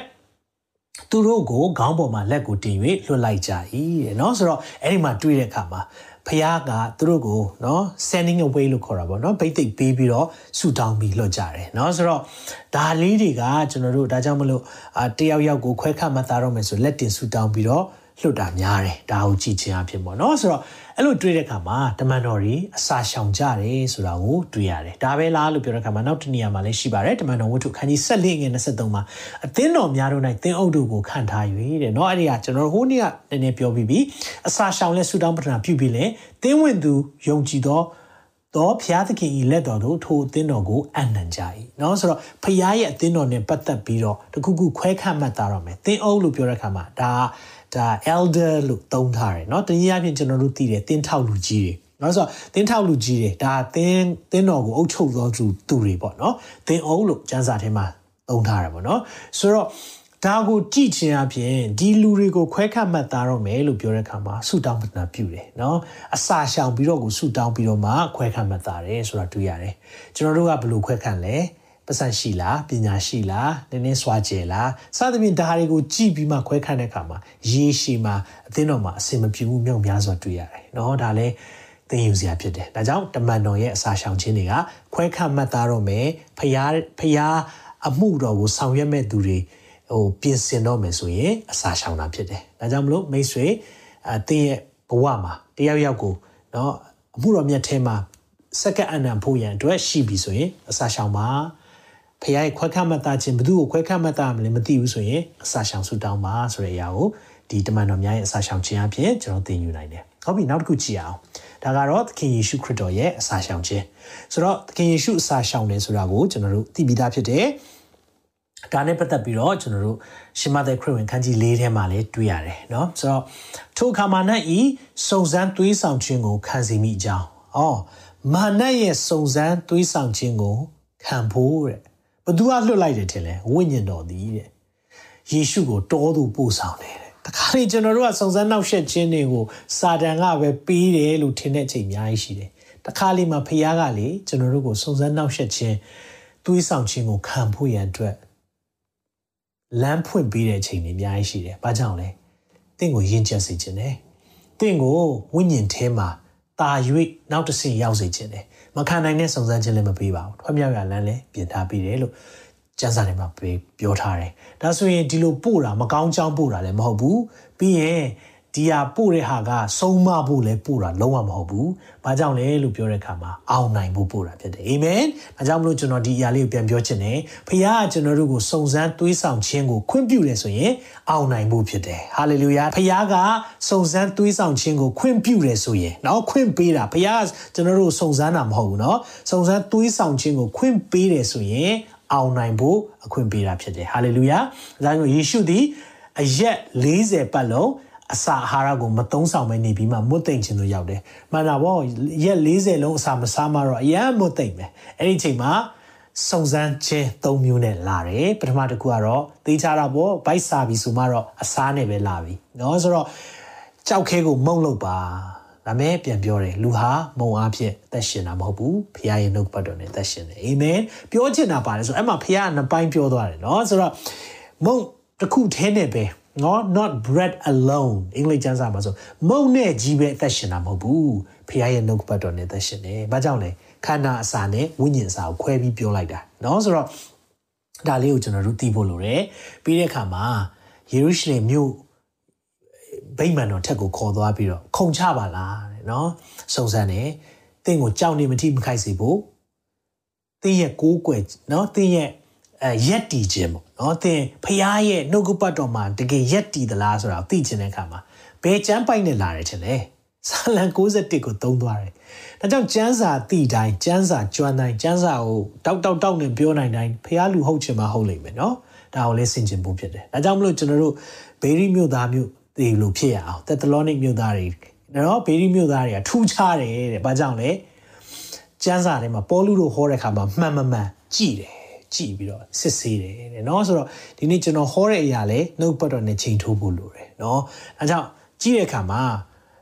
သူတို့ကိုခေါင်းပေါ်မှာလက်ကိုတင်၍လွှတ်လိုက်ကြ၏တဲ့เนาะဆိုတော့အဲ့ဒီမှာတွေ့တဲ့အခါမှာ ဖះကသူတို့ကိုနော် sending away လို့ခေါ်တာပေါ့နော်ဗိတ်သိက်ပေးပြီးတော့ဆူတောင်းပြီးလွှတ်ကြတယ်နော်ဆိုတော့ဒါလေးတွေကကျွန်တော်တို့ဒါကြောင့်မလို့အာတယောက်ယောက်ကိုခွဲခတ်မှသားတော့မယ်ဆိုလက်တင်ဆူတောင်းပြီးတော့လွှတ်တာများတယ်ဒါကိုကြည့်ခြင်းအဖြစ်ပေါ့နော်ဆိုတော့ အဲ့လိုတွေ့တဲ့အခါမှာတမန်တော်ကြီးအစာရှောင်ကြတယ်ဆိုတာကိုတွေ့ရတယ်ဒါပဲလားလို့ပြောတဲ့အခါမှာနောက်တစ်နေရာမှာလည်းရှိပါတယ်တမန်တော်ဝတ္ထုခန်းကြီး14ငွေ23မှာအသင်းတော်များတို့၌သင်းအုပ်တို့ကိုခံထား၍တဲ့เนาะအဲ့ဒီကကျွန်တော်ဟိုနေ့ကနည်းနည်းပြောပြီးပြီအစာရှောင်လဲဆူတောင်းပတနာပြုပြီးလဲသင်းဝင်သူယုံကြည်သောတော့ဖျားသခင်ဤလက်တော်တို့ထိုအသင်းတော်ကိုအနံကြ၏เนาะဆိုတော့ဖျားရဲ့အသင်းတော်နဲ့ပတ်သက်ပြီးတော့တခုခုခွဲခတ်မှတ်သားတော့မယ်သင်းအုပ်လို့ပြောတဲ့အခါမှာဒါ ဒါ elder လို့သုံးထားတယ်เนาะတနည်းအားဖြင့်ကျွန်တော်တို့သိတယ်သင်းထောက်လူကြီးတွေနော်ဆိုတော့တင်းထောက်လူကြီးတွေဒါတင်းတင်းတော်ကိုအုပ်ချုပ်သောသူသူတွေပေါ့နော်တင်းအုပ်လို့ကျမ်းစာထဲမှာသုံးထားတယ်ပေါ့နော်ဆိုတော့ဒါကိုကြည့်ခြင်းအပြင်ဒီလူတွေကိုခွဲခတ်မှတ်သားတော့မယ်လို့ပြောတဲ့အခါမှာဆုတောင်းပတနာပြုတယ်နော်အစာရှောင်ပြီးတော့ကိုဆုတောင်းပြီးတော့မှခွဲခတ်မှတ်သားတယ်ဆိုတာတွေ့ရတယ်ကျွန်တော်တို့ကဘယ်လိုခွဲခတ်လဲ ပတ်စံရှိလားပညာရှိလားနည်းနည်းစွာကျယ်လားစသဖြင့်ဒါတွေကိုကြည့်ပြီးမှခွဲခတ်တဲ့အခါမှာရေရှည်မှာအသင်းတော်မှာအစင်မပြေမှုမြောက်များစွာတွေ့ရတယ်နော်ဒါလည်းသင်ယူစရာဖြစ်တယ်။ဒါကြောင့်တမန်တော်ရဲ့အစာရှောင်ခြင်းတွေကခွဲခတ်မှတ်သားတော့မယ်ဖျားဖျားအမှုတော်ကိုဆောင်ရွက်မဲ့သူတွေဟိုပြင်ဆင်တော့မယ်ဆိုရင်အစာရှောင်တာဖြစ်တယ်။ဒါကြောင့်မလို့မိတ်ဆွေအသင်ရဲ့ဘဝမှာတယောက်ယောက်ကိုเนาะအမှုတော်မြတ်ထဲမှာစက္ကအနံဖို့ရန်အတွက်ရှိပြီဆိုရင်အစာရှောင်ပါ ဖခင်ရဲ့ခွဲခတ်မှတ်သားခြင်းဘသူ့ကိုခွဲခတ်မှတ်သားမလဲမသိဘူးဆိုရင်အစာရှောင်ဆူတောင်းပါဆိုတဲ့အရာကိုဒီတမန်တော်များရဲ့အစာရှောင်ခြင်းအပြင်ကျွန်တော်သင်ယူနိုင်တယ်။ဟုတ်ပြီနောက်တစ်ခုကြည့်အောင်။ဒါကတော့သခင်ယေရှုခရစ်တော်ရဲ့အစာရှောင်ခြင်း။ဆိုတော့သခင်ယေရှုအစာရှောင်တယ်ဆိုတာကိုကျွန်တော်တို့သိပြီးသားဖြစ်တယ်။ဒါနဲ့ပတ်သက်ပြီးတော့ကျွန်တော်တို့ရှင်မသက်ခရစ်ဝင်ခန်းကြီး၄ထဲမှာလည်းတွေ့ရတယ်เนาะဆိုတော့ထိုအခါမှာနဲ့ဤစုံစမ်းသွေးဆောင်ခြင်းကိုခံစီမိအကြောင်း။အော်မာနရဲ့စုံစမ်းသွေးဆောင်ခြင်းကိုခံဖို့တဲ့။ ဘသူကလွတ်လိုက်တယ်ထင်လဲဝိညာဉ်တော်သည်တဲ့။ယေရှုကိုတောသူပို့ဆောင်တယ်တခါလေကျွန်တော်တို့ကစုံစမ်းနှောက်ယှက်ခြင်းတွေကိုစာတန်ကပဲပေးတယ်လို့ထင်တဲ့အချိန်အများကြီးရှိတယ်တခါလေမှာဖခင်ကလေကျွန်တော်တို့ကိုစုံစမ်းနှောက်ယှက်ခြင်းသွေးဆောင်ခြင်းကိုခံဖို့ရန်အတွက်လမ်းဖွင့်ပေးတဲ့အချိန်တွေအများကြီးရှိတယ်။ဘာကြောင့်လဲ။တင့်ကိုယဉ်ကျေးစေခြင်းနဲ့တင့်ကိုဝိညာဉ်ထဲမှာတာ၍နောက်တစ်ဆင့်ရောက်စေခြင်းနဲ့ မခံနိုင်တဲ့စုံစမ်းခြင်းလည်းမပေးပါဘူး။ထွတ်မြောက်ရလမ်းလည်းပြင်ထားပေးတယ်လို့ကျမ်းစာထဲမှာပြောထားတယ်။ဒါဆိုရင်ဒီလိုပို့တာမကောင်းကြောင်းပို့တာလည်းမဟုတ်ဘူး။ပြီးရင် ဒီဟာပို့တဲ့ဟာကဆုံးမဖို့လည်းပို့တာလုံးဝမဟုတ်ဘူး။ဘာကြောင့်လဲလို့ပြောတဲ့အခါမှာအောင်နိုင်ဖို့ပို့တာဖြစ်တယ်။အာမင်။ဒါကြောင့်မလို့ကျွန်တော်ဒီအရာလေးကိုပြန်ပြောချင်တယ်။ဖခင်ကကျွန်တော်တို့ကိုစုံစမ်းသွေးဆောင်ခြင်းကိုခွင့်ပြုတယ်ဆိုရင်အောင်နိုင်ဖို့ဖြစ်တယ်။ဟာလေလုယာ။ဖခင်ကစုံစမ်းသွေးဆောင်ခြင်းကိုခွင့်ပြုတယ်ဆိုရင်နော်ခွင့်ပေးတာဖခင်ကကျွန်တော်တို့စုံစမ်းတာမဟုတ်ဘူးနော်။စုံစမ်းသွေးဆောင်ခြင်းကိုခွင့်ပေးတယ်ဆိုရင်အောင်နိုင်ဖို့အခွင့်ပေးတာဖြစ်တယ်ဟာလေလုယာဒါကြောင့်ယေရှုသည်အရက်40ပတ်လုံး အစာအာဟာရကိုမသုံးဆောင်ပဲနေပြီးမှမွတ်သိမ့်ခြင်းတို့ရောက်တယ်မှန်တာပေါ့ရက်40လုံးအစာမစားမှတော့အရန်မွတ်သိမ့်ပဲအဲ့ဒီချိန်မှာစုံစမ်းခြင်း၃မျိုးနဲ့လာတယ်ပထမတစ်ခုကတော့သိချတာပေါ့ဗိုက်စာပြီဆိုမှတော့အစားနဲ့ပဲလာပြီเนาะဆိုတော့ကြောက်ခဲကိုမုံလို့ပါဒါမဲ့ပြန်ပြောတယ်လူဟာမုံအားဖြင့်အသက်ရှင်တာမဟုတ်ဘူးဖခင်ရဲ့နှုတ်ပတ်တော်နဲ့အသက်ရှင်တယ်အာမင်ပြောချင်တာပါတယ်ဆိုအဲ့မှာဖခင်ကနှစ်ပိုင်းပြောသွားတယ်เนาะဆိုတော့မုံတစ်ခုထဲနဲ့ပဲ နော် not bread alone အင်္ဂလိပ်ကျမ်းစာမှာဆိုမုံနဲ့ကြီးပဲအသက်ရှင်တာမဟုတ်ဘူးဖခင်ရဲ့နှုတ်ပတ်တော်နဲ့အသက်ရှင်တယ်ဘာကြောင့်လဲခန္ဓာအစာနဲ့ဝိညာဉ်အစာကိုခွဲပြီးပြောလိုက်တာเนาะဆိုတော့ဒါလေးကိုကျွန်တော်တို့သိဖို့လိုတယ်ပြီးတဲ့အခါမှာယေရုရှလင်မြို့ဗိမာန်တော်ထက်ကိုခေါ်သွားပြီးတော့ခုံချပါလားတဲ့နော်စုံစမ်းတယ်တင့်ကိုကြောက်နေမထိမခိုက်စေဖို့တင်းရဲ့ကိုးကွယ်နော်တင်းရဲ့အဲ ရက်တီခြင်းပေါ့နော်တင်းဖျားရဲ့နှုတ်ကပတ်တော်မှာတကယ်ရက်တီသလားဆိုတာကိုသိချင်တဲ့အခါမှာဘယ်ကျမ်းပိုက်နဲ့လာတယ်ချင်လဲဆာလံ61ကိုသုံးသွားတယ်ဒါကြောင့်ကျမ်းစာတိတိုင်းကျမ်းစာကျွမ်းတိုင်းကျမ်းစာကိုတောက်တောက်တောက်နဲ့ပြောနိုင်တိုင်းဖျားလူဟုတ်ချင်မှဟုတ်လိမ့်မယ်နော်ဒါကိုလည်းဆင်ခြင်ဖို့ဖြစ်တယ်ဒါကြောင့်မလို့ကျွန်တော်တို့ဘေရီမြို့သားမြို့ဒီလိုဖြစ်ရအောင်သက်သလောနိကမြို့သားတွေနော်ဘေရီမြို့သားတွေကထူးခြားတယ်တဲ့ဘာကြောင့်လဲကျမ်းစာထဲမှာပေါလုတို့ဟောတဲ့ခါမှာမှန်မှန်မှန်ကြည်တယ် ကြည်ပြီးတော့စစ်ဆေးတယ်တဲ့နော်ဆိုတော့ဒီနေ့ကျွန်တော်ဟောတဲ့အရာလဲနှုတ်ပတ်တော်နဲ့ချိန်ထိုးဖို့လိုတယ်နော်အဲကြောင့်ကြည်တဲ့ခါမှာ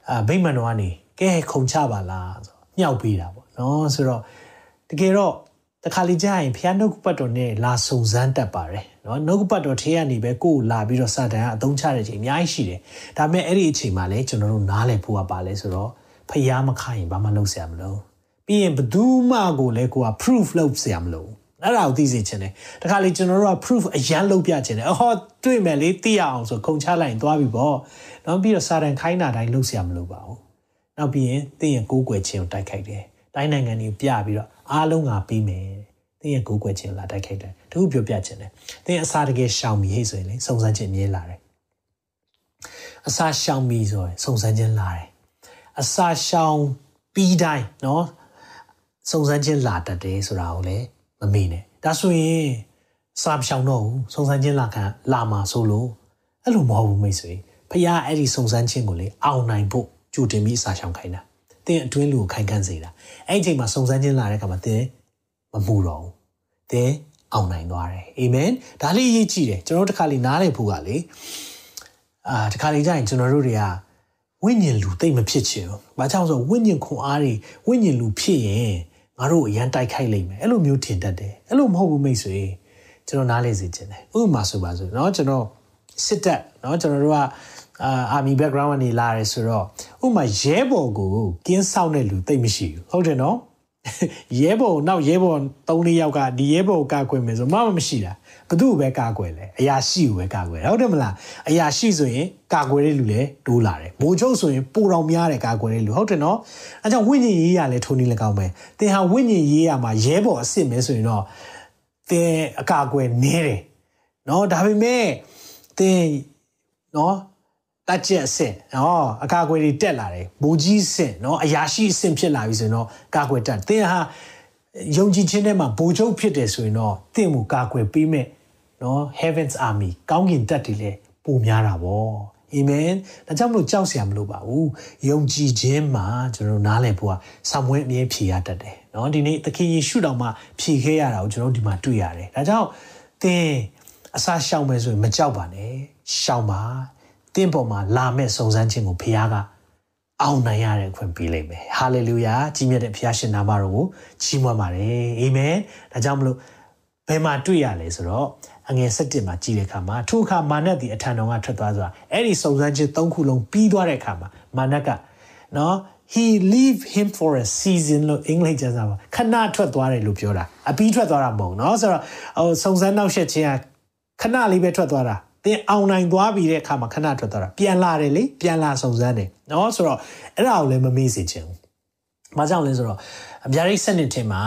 အာဗိမာန်တော်ကနေကဲခုံချပါလားဆိုတော့မြှောက်ပေးတာပေါ့နော်ဆိုတော့တကယ်တော့တခါလေကြာရင်ဖျားနှုတ်ပတ်တော်နဲ့လာစုံစမ်းတတ်ပါတယ်နော်နှုတ်ပတ်တော်ထဲကနေပဲကိုယ်လာပြီးတော့စာတန်ကအသုံးချတဲ့ချိန်အများကြီးရှိတယ်ဒါပေမဲ့အဲ့ဒီအချိန်မှာလည်းကျွန်တော်တို့နားလည်ဖို့ကပါလဲဆိုတော့ဖျားမခိုင်းဘာမှလုပ်เสียမလို့ပြီးရင်ဘယ်သူမှကိုလည်းကိုက proof လုပ်เสียမလို့ အဲ့ဒါကိုသိစေချင်တယ်တခါလေကျွန်တော်တို့က proof အရန်လုပ်ပြချင်တယ်အော်တွေ့မယ်လေသိရအောင်ဆိုခုံချလိုက်ရင်သွားပြီပေါ့နောက်ပြီးတော့စာတန်ခိုင်းတာတိုင်းလုပ်เสียမလို့ပါဘူးနောက်ပြီးရင်သိရင်ကိုးကွယ်ခြင်းကိုတိုက်ခိုက်တယ်တိုင်းနိုင်ငံတွေပြပြီးတော့အားလုံးကပြီးမယ်သိရင်ကိုးကွယ်ခြင်းလာတိုက်ခိုက်တယ်တခုပြောပြချင်တယ်သိရင်အစာတကယ်ရှောင်ပြီဟဲ့ဆိုရင်လေစုံစမ်းခြင်းမြဲလာတယ်အစာရှောင်ပြီဆိုရင်စုံစမ်းခြင်းလာတယ်အစာရှောင်ပြီးတိုင်းเนาะစုံစမ်းခြင်းလာတတ်တယ်ဆိုတာကိုလည်း မမေ့နဲ့ဒါဆိုရင်စာမရှောင်တော့ဘူးစုံစမ်းခြင်းလာခံလာမှာဆိုလို့အဲ့လိုမဟုတ်ဘူးမိတ်ဆွေဖခင်အဲ့ဒီစုံစမ်းခြင်းကိုလေအောင်နိုင်ဖို့ကြိုတင်ပြီးစာရှောင်ခိုင်းတာတင်းအတွင်းလူကိုခိုင်ခန့်စေတာအဲ့ဒီအချိန်မှာစုံစမ်းခြင်းလာတဲ့အခါမှာတင်းမမှုတော့ဘူးတင်းအောင်နိုင်သွားတယ်အာမင်ဒါလေးအရေးကြီးတယ်ကျွန်တော်တို့တစ်ခါလေးနားလည်ဖို့ကလေအာတစ်ခါလေးကြာရင်ကျွန်တော်တို့တွေကဝိညာဉ်လူတိတ်မဖြစ်ချင်ဘူး။ဘာကြောင့်ဆိုဝိညာဉ်ခွန်အားတွေဝိညာဉ်လူဖြစ်ရင် ငါတို့အရန်တိုက်ခိုက်လိမ့်မယ်။အဲ့လိုမျိုးထင်တတ်တယ်။အဲ့လိုမဟုတ်ဘူးမိတ်ဆွေ။ကျွန်တော်နားလေစေချင်တယ်။ဥပမာဆိုပါစို့เนาะကျွန်တော်စစ်တပ်เนาะကျွန်တော်တို့ကအာအာမီ background ကနေလာရဲဆိုတော့ဥပမာရဲဘော်ကိုကင်းဆောင်တဲ့လူတိတ်မရှိဘူး။ဟုတ်တယ်နော်။ရဲဘော်နောက်ရဲဘော်၃၄ယောက်ကဒီရဲဘော်ကိုကာကွယ်မယ်ဆိုမှမရှိတာ။ ဘသူ့ကိုပဲကာကွယ်လဲအရာရှိကိုပဲကာကွယ်ဟုတ်တယ်မလားအရာရှိဆိုရင်ကာကွယ်တဲ့လူလည်းတိုးလာတယ်မိုးချုပ်ဆိုရင်ပိုတော်များတယ်ကာကွယ်တဲ့လူဟုတ်တယ်နော်အဲကြောင့်ဝိညာဉ်ရေးရလည်းထုံနေလည်းကောင်းပဲသင်ဟာဝိညာဉ်ရေးရမှာရဲဘော်အစ်စ်မဲဆိုရင်တော့သင်အကာကွယ်နေတယ်နော်ဒါပေမဲ့သင်နော်တက်ချက်အဆင့်နော်အကာအကွယ်တွေတက်လာတယ်ဘူကြီးအဆင့်နော်အရာရှိအဆင့်ဖြစ်လာပြီဆိုရင်တော့ကာကွယ်တက်သင်ဟာယုံကြည်ခြင်းထဲမှာဘူချုပ်ဖြစ်တယ်ဆိုရင်တော့သင်မူကာကွယ်ပေးမဲ့ နော် heavens army ကောင်းကင်တပ်တွေလည်းပုံများတာဗောအာမင်ဒါကြောင့်မလို့ကြောက်စရာမလိုပါဘူးယုံကြည်ခြင်းမှာကျွန်တော်နားလည်ဖို့ကဆာမွေးအမြဲဖြေရတတ်တယ်နော်ဒီနေ့သခင်ယေရှုတော်မှာဖြေခဲ့ရတာကိုကျွန်တော်ဒီမှာတွေ့ရတယ်ဒါကြောင့်သင်အစာရှောင်မယ်ဆိုရင်မကြောက်ပါနဲ့ရှောင်ပါသင်ပေါ်မှာလာမဲ့စုံစမ်းခြင်းကိုဖခင်ကအောင်နိုင်ရတဲ့ခွင့်ပေးလိုက်မယ်ဟာလေလုယာကြီးမြတ်တဲ့ဖခင်ရှင်နာမတော်ကိုချီးမွမ်းပါတယ်အာမင်ဒါကြောင့်မလို့ဘယ်မှာတွေ့ရလဲဆိုတော့ အငယ်၁၁မှာကြည့်တဲ့အခါမှာထိုအခါမာနတ်ဒီအထံတော်ကထွက်သွားဆိုတာအဲ့ဒီစုံစမ်းခြင်း၃ခုလုံးပြီးသွားတဲ့အခါမှာမာနတ်ကနော် he leave him for a season လို့အင်္ဂလိပ်ကျမ်းစာမှာခဏထွက်သွားတယ်လို့ပြောတာအပြီးထွက်သွားတာမဟုတ်နော်ဆိုတော့ဟိုစုံစမ်းနောက်ဆက်ခြင်းကခဏလေးပဲထွက်သွားတာသင်အောင်နိုင်သွားပြီတဲ့အခါမှာခဏထွက်သွားတာပြန်လာတယ်လေပြန်လာစုံစမ်းတယ်နော်ဆိုတော့အဲ့ဒါကိုလည်းမမေ့စေချင်ဘူး။မကြောက်လဲဆိုတော့အပြားရိတ်စနစ်ထင်မှာ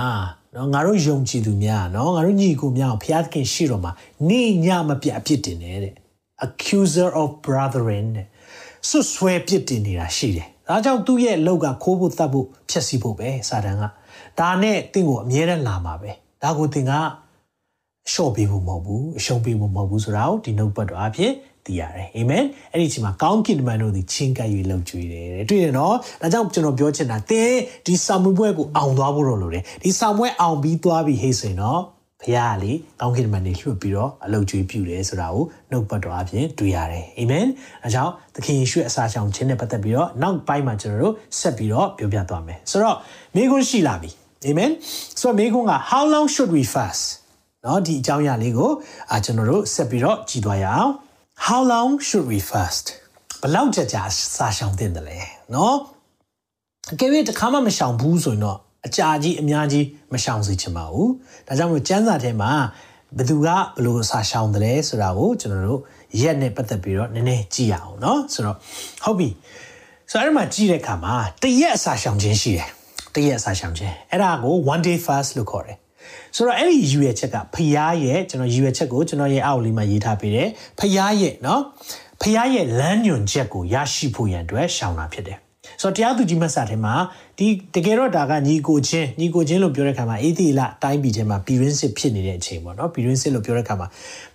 နော်ငါတို့ယုံကြည်သူများနော်ငါတို့ညီကိုများကိုဘုရားသခင်ရှိတော်မှာနေညမပြတ်အပြစ်တင်တယ်တဲ့ accuser of brethren တဲ့ဆွဆွဲပြစ်တင်နေတာရှိတယ်ဒါကြောင့်သူ့ရဲ့လောက်ကခိုးဖို့တတ်ဖို့ဖျက်ဆီးဖို့ပဲစာတန်ကဒါနဲ့တင့်ကိုအမြဲတမ်းလာမှာပဲဒါကိုတင်ကအလျှော့ပေးဖို့မဟုတ်ဘူးအရှုံးပေးဖို့မဟုတ်ဘူးဆိုတာကိုဒီနှုတ်ပတ်တော်အဖြစ် သိရတယ်အာမင်အဲ့ဒီချိန်မှာကောင်းကင်တမန်တို့သည်ချင်းကပ်၍လှုပ်ကြွေတယ်တွေ့ရနော်ဒါကြောင့်ကျွန်တော်ပြောချင်တာတင်းဒီစာမွေးပွဲကိုအောင်သွားဖို့တော့လိုတယ်ဒီစာမွေးအောင်ပြီးသွားပြီဟေ့ဆိုရင်တော့ဘုရားလေကောင်းကင်တမန်တွေလွှတ်ပြီးတော့အလုပ်ကျွေးပြုတယ်ဆိုတာကိုနှုတ်ပတ်တော်အဖြစ်တွေ့ရတယ်အာမင်အဲကြောင့်သခင်ယေရှုရဲ့အစာရှောင်ခြင်းနဲ့ပတ်သက်ပြီးတော့နောက်ပိုင်းမှာကျွန်တော်တို့ဆက်ပြီးတော့ပြောပြသွားမယ်ဆိုတော့မိခွန်းရှိလာပြီအာမင်ဆိုတော့မိခွန်းက how long should we fast เนาะဒီအကြောင်းအရာလေးကိုအာကျွန်တော်တို့ဆက်ပြီးတော့ကြည့်သွားရအောင် how long should we fast ဘလောက်ကြာကြာစာရှောင်တင်တယ်လဲเนาะအကယ်၍တစ်ခါမှမရှောင်ဘူးဆိုရင်တော့အကြာကြီးအများကြီးမရှောင်စေချင်ပါဘူးဒါကြောင့်မို့ကျမ်းစာထဲမှာဘယ်သူကဘလို့စာရှောင်တယ်လဲဆိုတာကိုကျွန်တော်တို့ရက်နဲ့ပတ်သက်ပြီးတော့နည်းနည်းကြည့်ရအောင်เนาะဆိုတော့ဟုတ်ပြီဆိုတော့အဲ့မှာကြည့်တဲ့အခါမှာတရက်အစာရှောင်ခြင်းရှိတယ်တရက်အစာရှောင်ခြင်းအဲ့ဒါကို one day fast လို့ခေါ်တယ် ဆိုတော့အဲ့ဒီယူရချက်ကဖျားရဲ့ကျွန်တော်ယူရချက်ကိုကျွန်တော်ရဲ့အောက်လေးမှာရေးထားပေးတယ်ဖျားရဲ့เนาะဖျားရဲ့လမ်းညွန်ချက်ကိုရရှိဖို့ရန်အတွက်ရှောင်တာဖြစ်တယ်ဆိုတော့တရားသူကြီးမဆာထဲမှာဒီတကယ်တော့ဒါကညီကိုချင်းညီကိုချင်းလို့ပြောတဲ့ခါမှာအေသီလတိုင်းပြည်ထဲမှာပြည်ရင်းစစ်ဖြစ်နေတဲ့အချိန်ပေါ့နော်ပြည်ရင်းစစ်လို့ပြောတဲ့ခါမှာ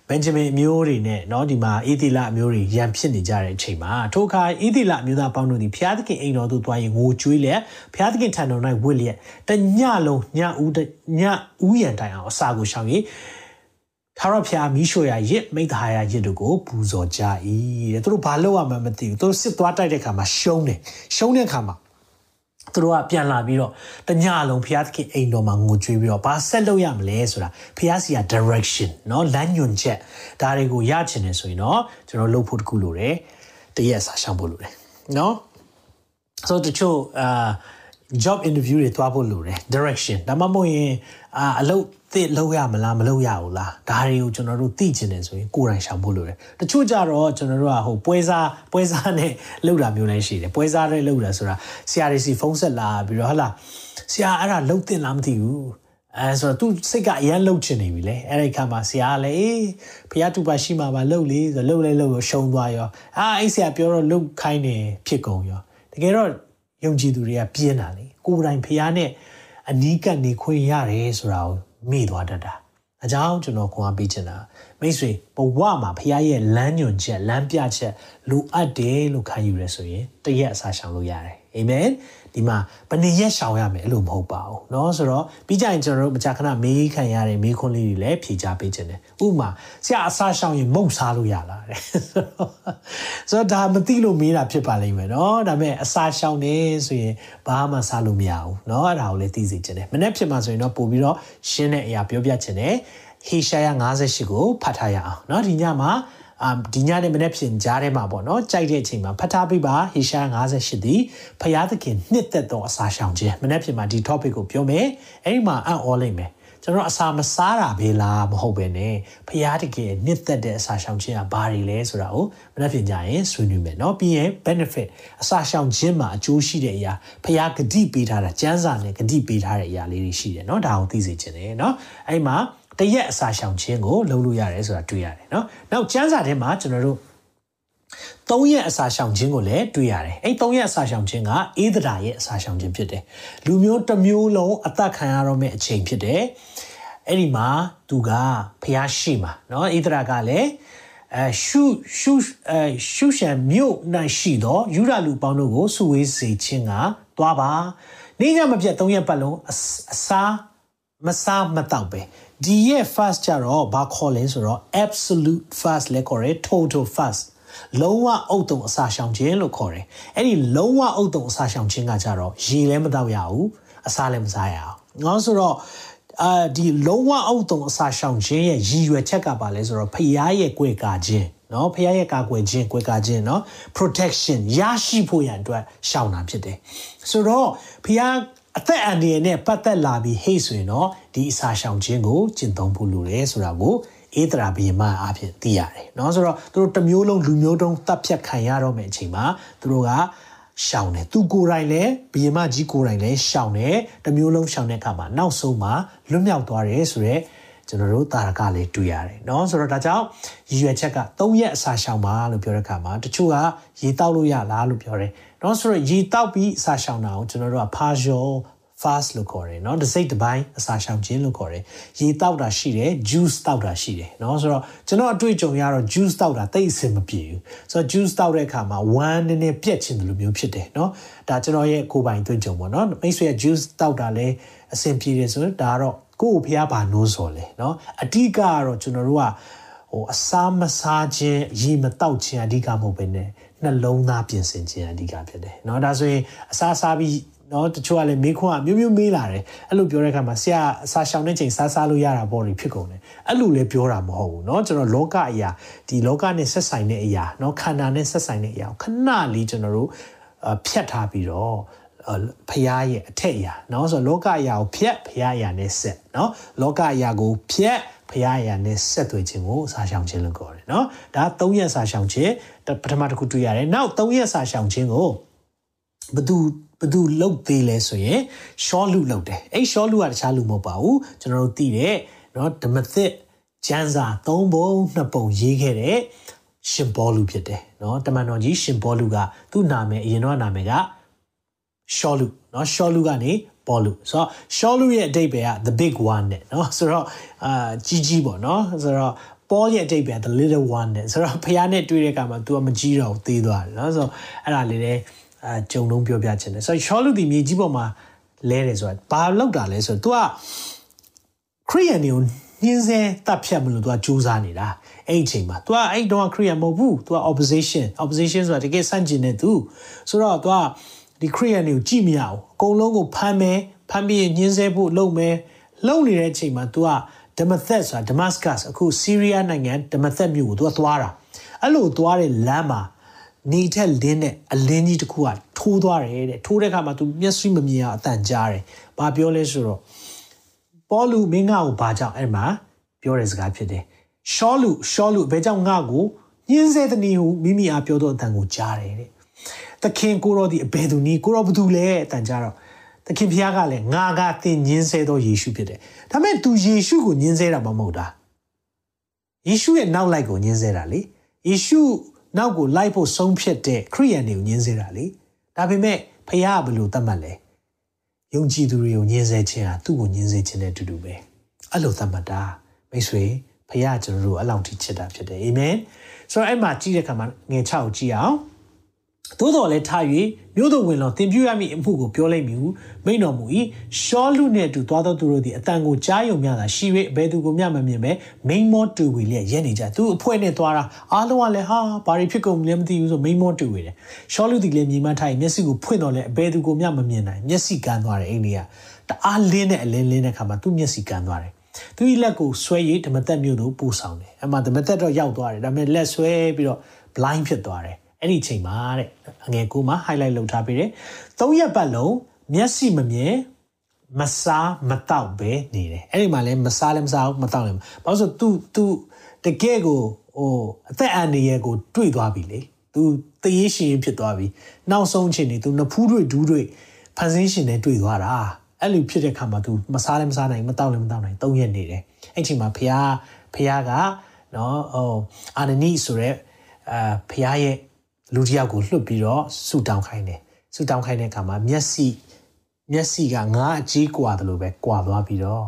ဘန်ဂျမင်အမျိုးတွေနဲ့เนาะဒီမှာအေသီလအမျိုးတွေရန်ဖြစ်နေကြတဲ့အချိန်မှာထိုအခါအေသီလအမျိုးသားပေါင်းတို့ဒီဘုရားသခင်အိမ်တော်သို့သွားရင်ငိုကြွေးလျက်ဘုရားသခင်ထံတော်၌ဝတ်လျက်တညလုံးညဦးညဦးရန်တိုင်အောင်အစာကိုရှောင်ရင်ထာဝရဘုရားမိရှိုရရစ်မိသားရရစ်တို့ကိုပူဇော်ကြ၏တဲ့သူတို့ဘာလုပ်ရမှမသိဘူးသူတို့စစ်သွားတိုက်တဲ့ခါမှာရှုံးတယ်ရှုံးတဲ့ခါမှာ သူတို့ကပြန်လာပြီးတော့တညလုံးဘုရားသခင်အိမ်တော်မှာငိုကြွေးပြီးတော့ဘာဆက်လုပ်ရမလဲဆိုတာဘုရားစီက direction เนาะလမ်းညွှန်ချက်ဒါတွေကိုရချင်တယ်ဆိုရင်တော့ကျွန်တော်လုပ်ဖို့တခုလိုတယ်တရက်စာရှောင်ဖို့လိုတယ်เนาะဆိုတော့တချို့အာ job interview တွေသွားဖို့လိုတယ် direction ဒါမှမဟုတ်ရင် အာအလုပ်သစ်လုပ်ရမလားမလုပ်ရဘူးလားဒါတွေကိုကျွန်တော်တို့သိချင်တယ်ဆိုရင်ကိုယ်တိုင်ရှောင်ဖို့လိုတယ်တချို့ကြတော့ကျွန်တော်တို့ကဟိုပွဲစားပွဲစားနဲ့လုပ်တာမျိုးလည်းရှိတယ်ပွဲစားနဲ့လုပ်တာဆိုတာဆရာတွေစီဖုန်းဆက်လာပြီးတော့ဟလာဆရာအဲ့ဒါလုပ်တင်လားမသိဘူးအဲဆိုတော့သူစိတ်ကအရန်လှုပ်ချင်နေပြီလေအဲ့ဒီခါမှာဆရာကလည်းအေးဖះတူပါရှိမှာပါလှုပ်လေဆိုလှုပ်လဲလှုပ်ရောရှုံသွားရောအာအဲ့ဆရာပြောတော့လှုပ်ခိုင်းနေဖြစ်ကုန်ရောတကယ်တော့ယုံကြည်သူတွေကပြင်းတာလေကိုယ်တိုင်ဖះနဲ့ အနီးကပ်နေခွင့်ရတယ်ဆိုတာကိုမေ့သွားတတ်တာအကြောင်းကျွန်တော်ခွန်အားပေးချင်တာမိတ်ဆွေဘဝမှာဖះရဲ့လမ်းညွန်ချက်လမ်းပြချက်လိုအပ်တယ်လို့ခံယူရဆိုရင်တရက်အစားရှောင်လို့ရတယ်အာမင် ဒီမှာဘယ်နှစ်ရက်ရှောင်ရမယ်အဲ့လိုမဟုတ်ပါဘူးเนาะဆိုတော့ပြီးကြရင်ကျွန်တော်တို့မကြာခဏမေးခံရတဲ့မေးခွန်းလေးတွေလည်းဖြေချပေးခြင်းတယ်ဥပမာဆရာအစားရှောင်ရင်မုတ်စားလို့ရလားတဲ့ဆိုတော့ဒါမသိလို့မေးတာဖြစ်ပါလိမ့်မယ်เนาะဒါပေမဲ့အစားရှောင်နေဆိုရင်ဘာမှစားလို့မရဘူးเนาะအဲ့ဒါကိုလည်းသိစေခြင်းတယ်မနေ့ဖြစ်မှာဆိုရင်တော့ပို့ပြီးတော့ရှင်းတဲ့အရာပြောပြခြင်းတယ်ဟေရှာယ58ကိုဖတ်ထားရအောင်เนาะဒီညမှာ အာဒီညနေမနေ့ပြင်ကြားထဲမှာပေါ့နော်ကြိုက်တဲ့အချိန်မှာဖတ်ထားပြီးပါဟေရှာ58ဒီဖျားသခင်နှစ်သက်သောအစာရှောင်ခြင်းမနေ့ပြင်မှာဒီ topic ကိုပြောမယ်အဲ့ဒီမှာအံ့ဩလိမ့်မယ်ကျွန်တော်အစာမစားတာပဲလားမဟုတ်ပဲねဖျားတကယ်နှစ်သက်တဲ့အစာရှောင်ခြင်းကဘာတွေလဲဆိုတာကိုမနေ့ပြင်ကြရင်ဆွေးနွေးမယ်เนาะပြီးရင် benefit အစာရှောင်ခြင်းမှာအကျိုးရှိတဲ့အရာဖျားဂတိပေးထားတာကျမ်းစာနဲ့ဂတိပေးထားတဲ့အရာလေးတွေရှိတယ်เนาะဒါကိုသိစေချင်တယ်เนาะအဲ့မှာ တရက်အစာရှောင်ခြင်းကိုလုပ်လို့ရတယ်ဆိုတာတွေ့ရတယ်เนาะနောက်ကျမ်းစာထဲမှာကျွန်တော်တို့သုံးရက်အစာရှောင်ခြင်းကိုလည်းတွေ့ရတယ်အဲ့သုံးရက်အစာရှောင်ခြင်းကအေးဒရာရဲ့အစာရှောင်ခြင်းဖြစ်တယ်လူမျိုးတစ်မျိုးလုံးအသက်ခံရတော့မယ့်အချိန်ဖြစ်တယ်အဲ့ဒီမှာသူကဖျားရှိမှာเนาะအေးဒရာကလည်းအဲရှုရှုအဲရှုရှံမြို့၌ရှိသောယူရလူပေါင်းတို့ကိုစုဝေးစေခြင်းကသွားပါနေ့ညမပြတ်၃ရက်ပတ်လုံးအစာမစားမတော့ပဲ ဒီရဲ့ fast ကြတော့ဘာခေါ်လဲဆိုတော့ absolute fast လဲခေါ်တယ် total fast လုံးဝအုတ်တုံအစာရှောင်ခြင်းလို့ခေါ်တယ်အဲ့ဒီလုံးဝအုတ်တုံအစာရှောင်ခြင်းကကြတော့ရေလည်းမတောက်ရဘူးအစာလည်းမစားရအောင်ငေါဆိုတော့အာဒီလုံးဝအုတ်တုံအစာရှောင်ခြင်းရဲ့ရည်ရွယ်ချက်ကပါလဲဆိုတော့ဖျားရဲ့ကြွယ်ကာခြင်းနော်ဖះရဲ့ကာကွယ်ခြင်း၊ကွယ်ကာခြင်းနော် protection ရရှိဖို့ရန်အတွက်ရှောင်တာဖြစ်တယ်။ဆိုတော့ဖះ အသက်အန္တရာယ်နဲ့ပတ်သက်လာပြီးဟိတ်ဆိုရင်တော့ဒီအစာရှောင်ခြင်းကိုကျင့်သုံးဖို့လိုတယ်ဆိုတာကိုအေးတရာဘီမအဖြစ်သိရတယ်เนาะဆိုတော့သူတို့တစ်မျိုးလုံးလူမျိုးတုံးတပ်ဖြတ်ခံရတော့မယ့်အချိန်မှာသူတို့ကရှောင်တယ်သူကိုယ်တိုင်လည်းဘီမကြီးကိုယ်တိုင်လည်းရှောင်တယ်တစ်မျိုးလုံးရှောင်တဲ့အခါမှာနောက်ဆုံးမှာလွတ်မြောက်သွားတယ်ဆိုတော့ကျွန်တော်တို့တာရကလေးတွေ့ရတယ်เนาะဆိုတော့ဒါကြောင့်ရည်ရွယ်ချက်က၃ရက်အစာရှောင်ပါလို့ပြောတဲ့အခါမှာတချို့ကရေတောက်လို့ရလားလို့ပြောတယ် เนาะဆိုတော့ရေတောက်ပြီးအစာရှောင်တာကိုကျွန်တော်တို့က partial fast လို့ခေါ်တယ်เนาะတစ်စိတ်တစ်ပိုင်းအစာရှောင်ခြင်းလို့ခေါ်တယ်ရေတောက်တာရှိတယ် juice တောက်တာရှိတယ်เนาะဆိုတော့ကျွန်တော်အတွေ့အကြုံရတော့ juice တောက်တာတိတ်အဆင်မပြေဘူးဆိုတော့ juice တောက်တဲ့အခါမှာဝမ်းနည်းနည်းပြက်ချင်တယ်လို့မျိုးဖြစ်တယ်เนาะဒါကျွန်တော်ရဲ့ကိုယ်ပိုင်တွေ့ကြုံပေါ့เนาะမိတ်ဆွေ juice တောက်တာလည်းအဆင်ပြေတယ်ဆိုတော့ဒါကတော့ကိုယ့်ကိုဖျားပါနိုးစော်လေเนาะအဓိကကတော့ကျွန်တော်တို့ကဟိုအစာမစားခြင်းရေမတောက်ခြင်းအဓိကမဟုတ်ဘဲနဲ့ နှလုံးသားပြင်ဆင်ခြင်းအဓိကဖြစ်တယ်เนาะဒါဆိုရင်အစာစားပြီးနော်တချို့ကလည်းမေးခွန်းကမျိုးမျိုးမေးလာတယ်အဲ့လိုပြောတဲ့အခါမှာဆရာအစာရှောင်တဲ့ချိန်စားစားလို့ရတာပေါ့ဖြစ်ကုန်တယ်အဲ့လိုလည်းပြောတာမဟုတ်ဘူးเนาะကျွန်တော်လောကအရာဒီလောကနဲ့ဆက်ဆိုင်တဲ့အရာเนาะခန္ဓာနဲ့ဆက်ဆိုင်တဲ့အရာခဏလေးကျွန်တော်တို့ဖြတ်ထားပြီးတော့ဖျားရဲ့အထက်အရာเนาะဆိုတော့လောကအရာကိုဖြတ်ဖျားအရာနဲ့ဆက်เนาะလောကအရာကိုဖြတ်ဖျားအရာနဲ့ဆက်သွယ်ခြင်းကိုစာရှောင်ခြင်းလို့ခေါ်တယ်เนาะဒါ၃ရက်စာရှောင်ခြင်း ပထမတစ်ခုတွေ့ရတယ်နောက်၃ရက်စာရှောင်ခြင်းကိုဘသူဘသူလုတ်သေးလဲဆိုရင်ရှောလူလုတ်တယ်အဲ့ရှောလူကတခြားလူမဟုတ်ပါဘူးကျွန်တော်တို့သိတယ်เนาะဓမ္မသစ်ကျမ်းစာ၃ပုံ၂ပုံရေးခဲ့တဲ့ရှင်ဘောလူဖြစ်တယ်เนาะတမန်တော်ကြီးရှင်ဘောလူကသူ့နာမည်အရင်တော့နာမည်ကရှောလူเนาะရှောလူကနေဘောလူဆိုတော့ရှောလူရဲ့အတိတ်ပဲက the big one နဲ့เนาะဆိုတော့အာကြီးကြီးပေါ့เนาะဆိုတော့ Paul ရဲ့အတိတ်ပဲ the little one နဲ့ဆိုတော့ဖခင်နဲ့တွေ့တဲ့အခါမှာ तू ကမကြီးတော့ဘူးသေးသွားတယ်เนาะဆိုတော့အဲ့ဒါလေးလည်းအဲဂျုံလုံးပြောပြချင်တယ်ဆိုတော့ရှောလူဒီမြေကြီးပေါ်မှာလဲတယ်ဆိုတာဘာလောက်တာလဲဆိုတော့ तू ကခရီးယန်တွေကိုညှင်းဆဲတပ်ဖြတ်မလို့ तू ကစူးစမ်းနေတာအဲ့ဒီအချိန်မှာ तू ကအဲ့တော့ခရီးယန်မဟုတ်ဘူး तू က opposition opposition ဆိုတာတကယ်ဆန့်ကျင်တဲ့ तू ဆိုတော့ तू ကဒီခရီးယန်တွေကိုကြည့်မရဘူးအကုန်လုံးကိုဖမ်းမယ်ဖမ်းပြီးညှင်းဆဲဖို့လုပ်မယ်လုပ်နေတဲ့အချိန်မှာ तू က ဒမသက်ဆိုတာဒမတ်စကတ်အခုဆီးရီးယားနိုင်ငံဒမသက်မြို့ကို तू ကသွားတာအဲ့လိုသွားတဲ့လမ်းမှာနေထက်လင်းတဲ့အလင်းကြီးတစ်ခုကထိုးသွားတယ်တဲ့ထိုးတဲ့အခါမှာ तू မျက်စိမမြင်အောင်အတန်ကြားတယ်ဘာပြောလဲဆိုတော့ပေါလုမင်းငါ့ကိုဘာကြောင့်အဲ့မှာပြောတဲ့စကားဖြစ်တယ်ရှောလူရှောလူဘယ်ကြောင့်ငါ့ကိုညင်းစေတဲ့နည်းဟုမိမိအားပြောတော့အတန်ကိုကြားတယ်တဲ့သခင်ကိုရောဒီအဘယ်သူနည်းကိုရောဘသူလဲအတန်ကြားတော့ သခင်ဖျားကလည်းငါကသင်ညင်းစေသောယေရှုဖြစ်တယ်ဒါပေမဲ့ तू ယေရှုကိုညင်းစေတာမဟုတ်တာယေရှုရဲ့နောက်လိုက်ကိုညင်းစေတာလေယေရှုနောက်ကိုလိုက်ဖို့ဆုံးဖြတ်တဲ့ခရိယန်တွေကိုညင်းစေတာလေဒါပေမဲ့ဖခင်ကဘယ်လိုသတ်မှတ်လဲယုံကြည်သူတွေကိုညင်းစေခြင်းဟာသူ့ကိုညင်းစေခြင်းနဲ့အတူတူပဲအဲ့လိုသတ်မှတ်တာမိတ်ဆွေဖခင်ကျွန်တော်တို့အလောင်းထိချစ်တာဖြစ်တယ်အာမင်ဆိုတော့အဲ့မှာကြည့်တဲ့အခါမှာငယ်6ကိုကြည့်အောင် သို့တော်လည်းထား၍မြို့တော်ဝင်လောတင်ပြရမည့်အမှုကိုပြောလိုက်မည်ဟုမိန့်တော်မူ၏ရှောလူနှင့်အတူသွားသောသူတို့သည်အတန်ကိုကြားယုံများသာရှိ၍ဘယ်သူကိုမျှမမြင်ပဲမိန်မောတူဝီလျက်ရဲနေကြသူအဖွဲနဲ့သွားတာအားလုံးကလည်းဟာဘာတွေဖြစ်ကုန်လဲမသိဘူးဆိုမိန်မောတူဝီတယ်ရှောလူသည်လည်းမြင်မှထားရင်မျက်စိကိုဖွင့်တော့လဲဘယ်သူကိုမျှမမြင်နိုင်မျက်စိကန်းသွားတယ်အိန္ဒိယတအားလင်းတဲ့အလင်းလင်းတဲ့ခါမှာသူ့မျက်စိကန်းသွားတယ်သူ၏လက်ကိုဆွဲ၍ဓမ္မသက်မြို့သို့ပို့ဆောင်တယ်အမှဓမ္မသက်တော့ရောက်သွားတယ်ဒါပေမဲ့လက်ဆွဲပြီးတော့ blind ဖြစ်သွားတယ် အဲ့ဒီချိန်မှာတဲ့အငယ်ကိုမှ highlight လုပ်ထားပေးတယ်။သုံးရက်ပတ်လုံးမျက်စိမမြင်မစားမတောက်ပဲနေတယ်။အဲ့ဒီမှာလည်းမစားလည်းမစားဘူးမတောက်လည်းမ။ဘာလို့ဆို तू तू တကယ်ကိုဟိုအသက်အန္တရာယ်ကိုတွေ့သွားပြီလေ။ तू တရေရှင်ဖြစ်သွားပြီ။နောက်ဆုံးချိန်နေ तू နဖူးတွေဒူးတွေဖန်ဆင်းရှင်နဲ့တွေ့သွားတာ။အဲ့လိုဖြစ်တဲ့ခါမှာ तू မစားလည်းမစားနိုင်မတောက်လည်းမတောက်နိုင်သုံးရက်နေတယ်။အဲ့ချိန်မှာဖះဖះကနော်ဟိုအာနနီဆိုရဲအာဖះရဲ့ လူတစ်ယောက်ကိုလွှတ်ပြီးတော့ဆူတောင်းခိုင်းတယ်ဆူတောင်းခိုင်းတဲ့အခါမှာမျက်စိမျက်စိကငါအကြီးกว่าတယ်လို့ပဲကွာသွားပြီးတော့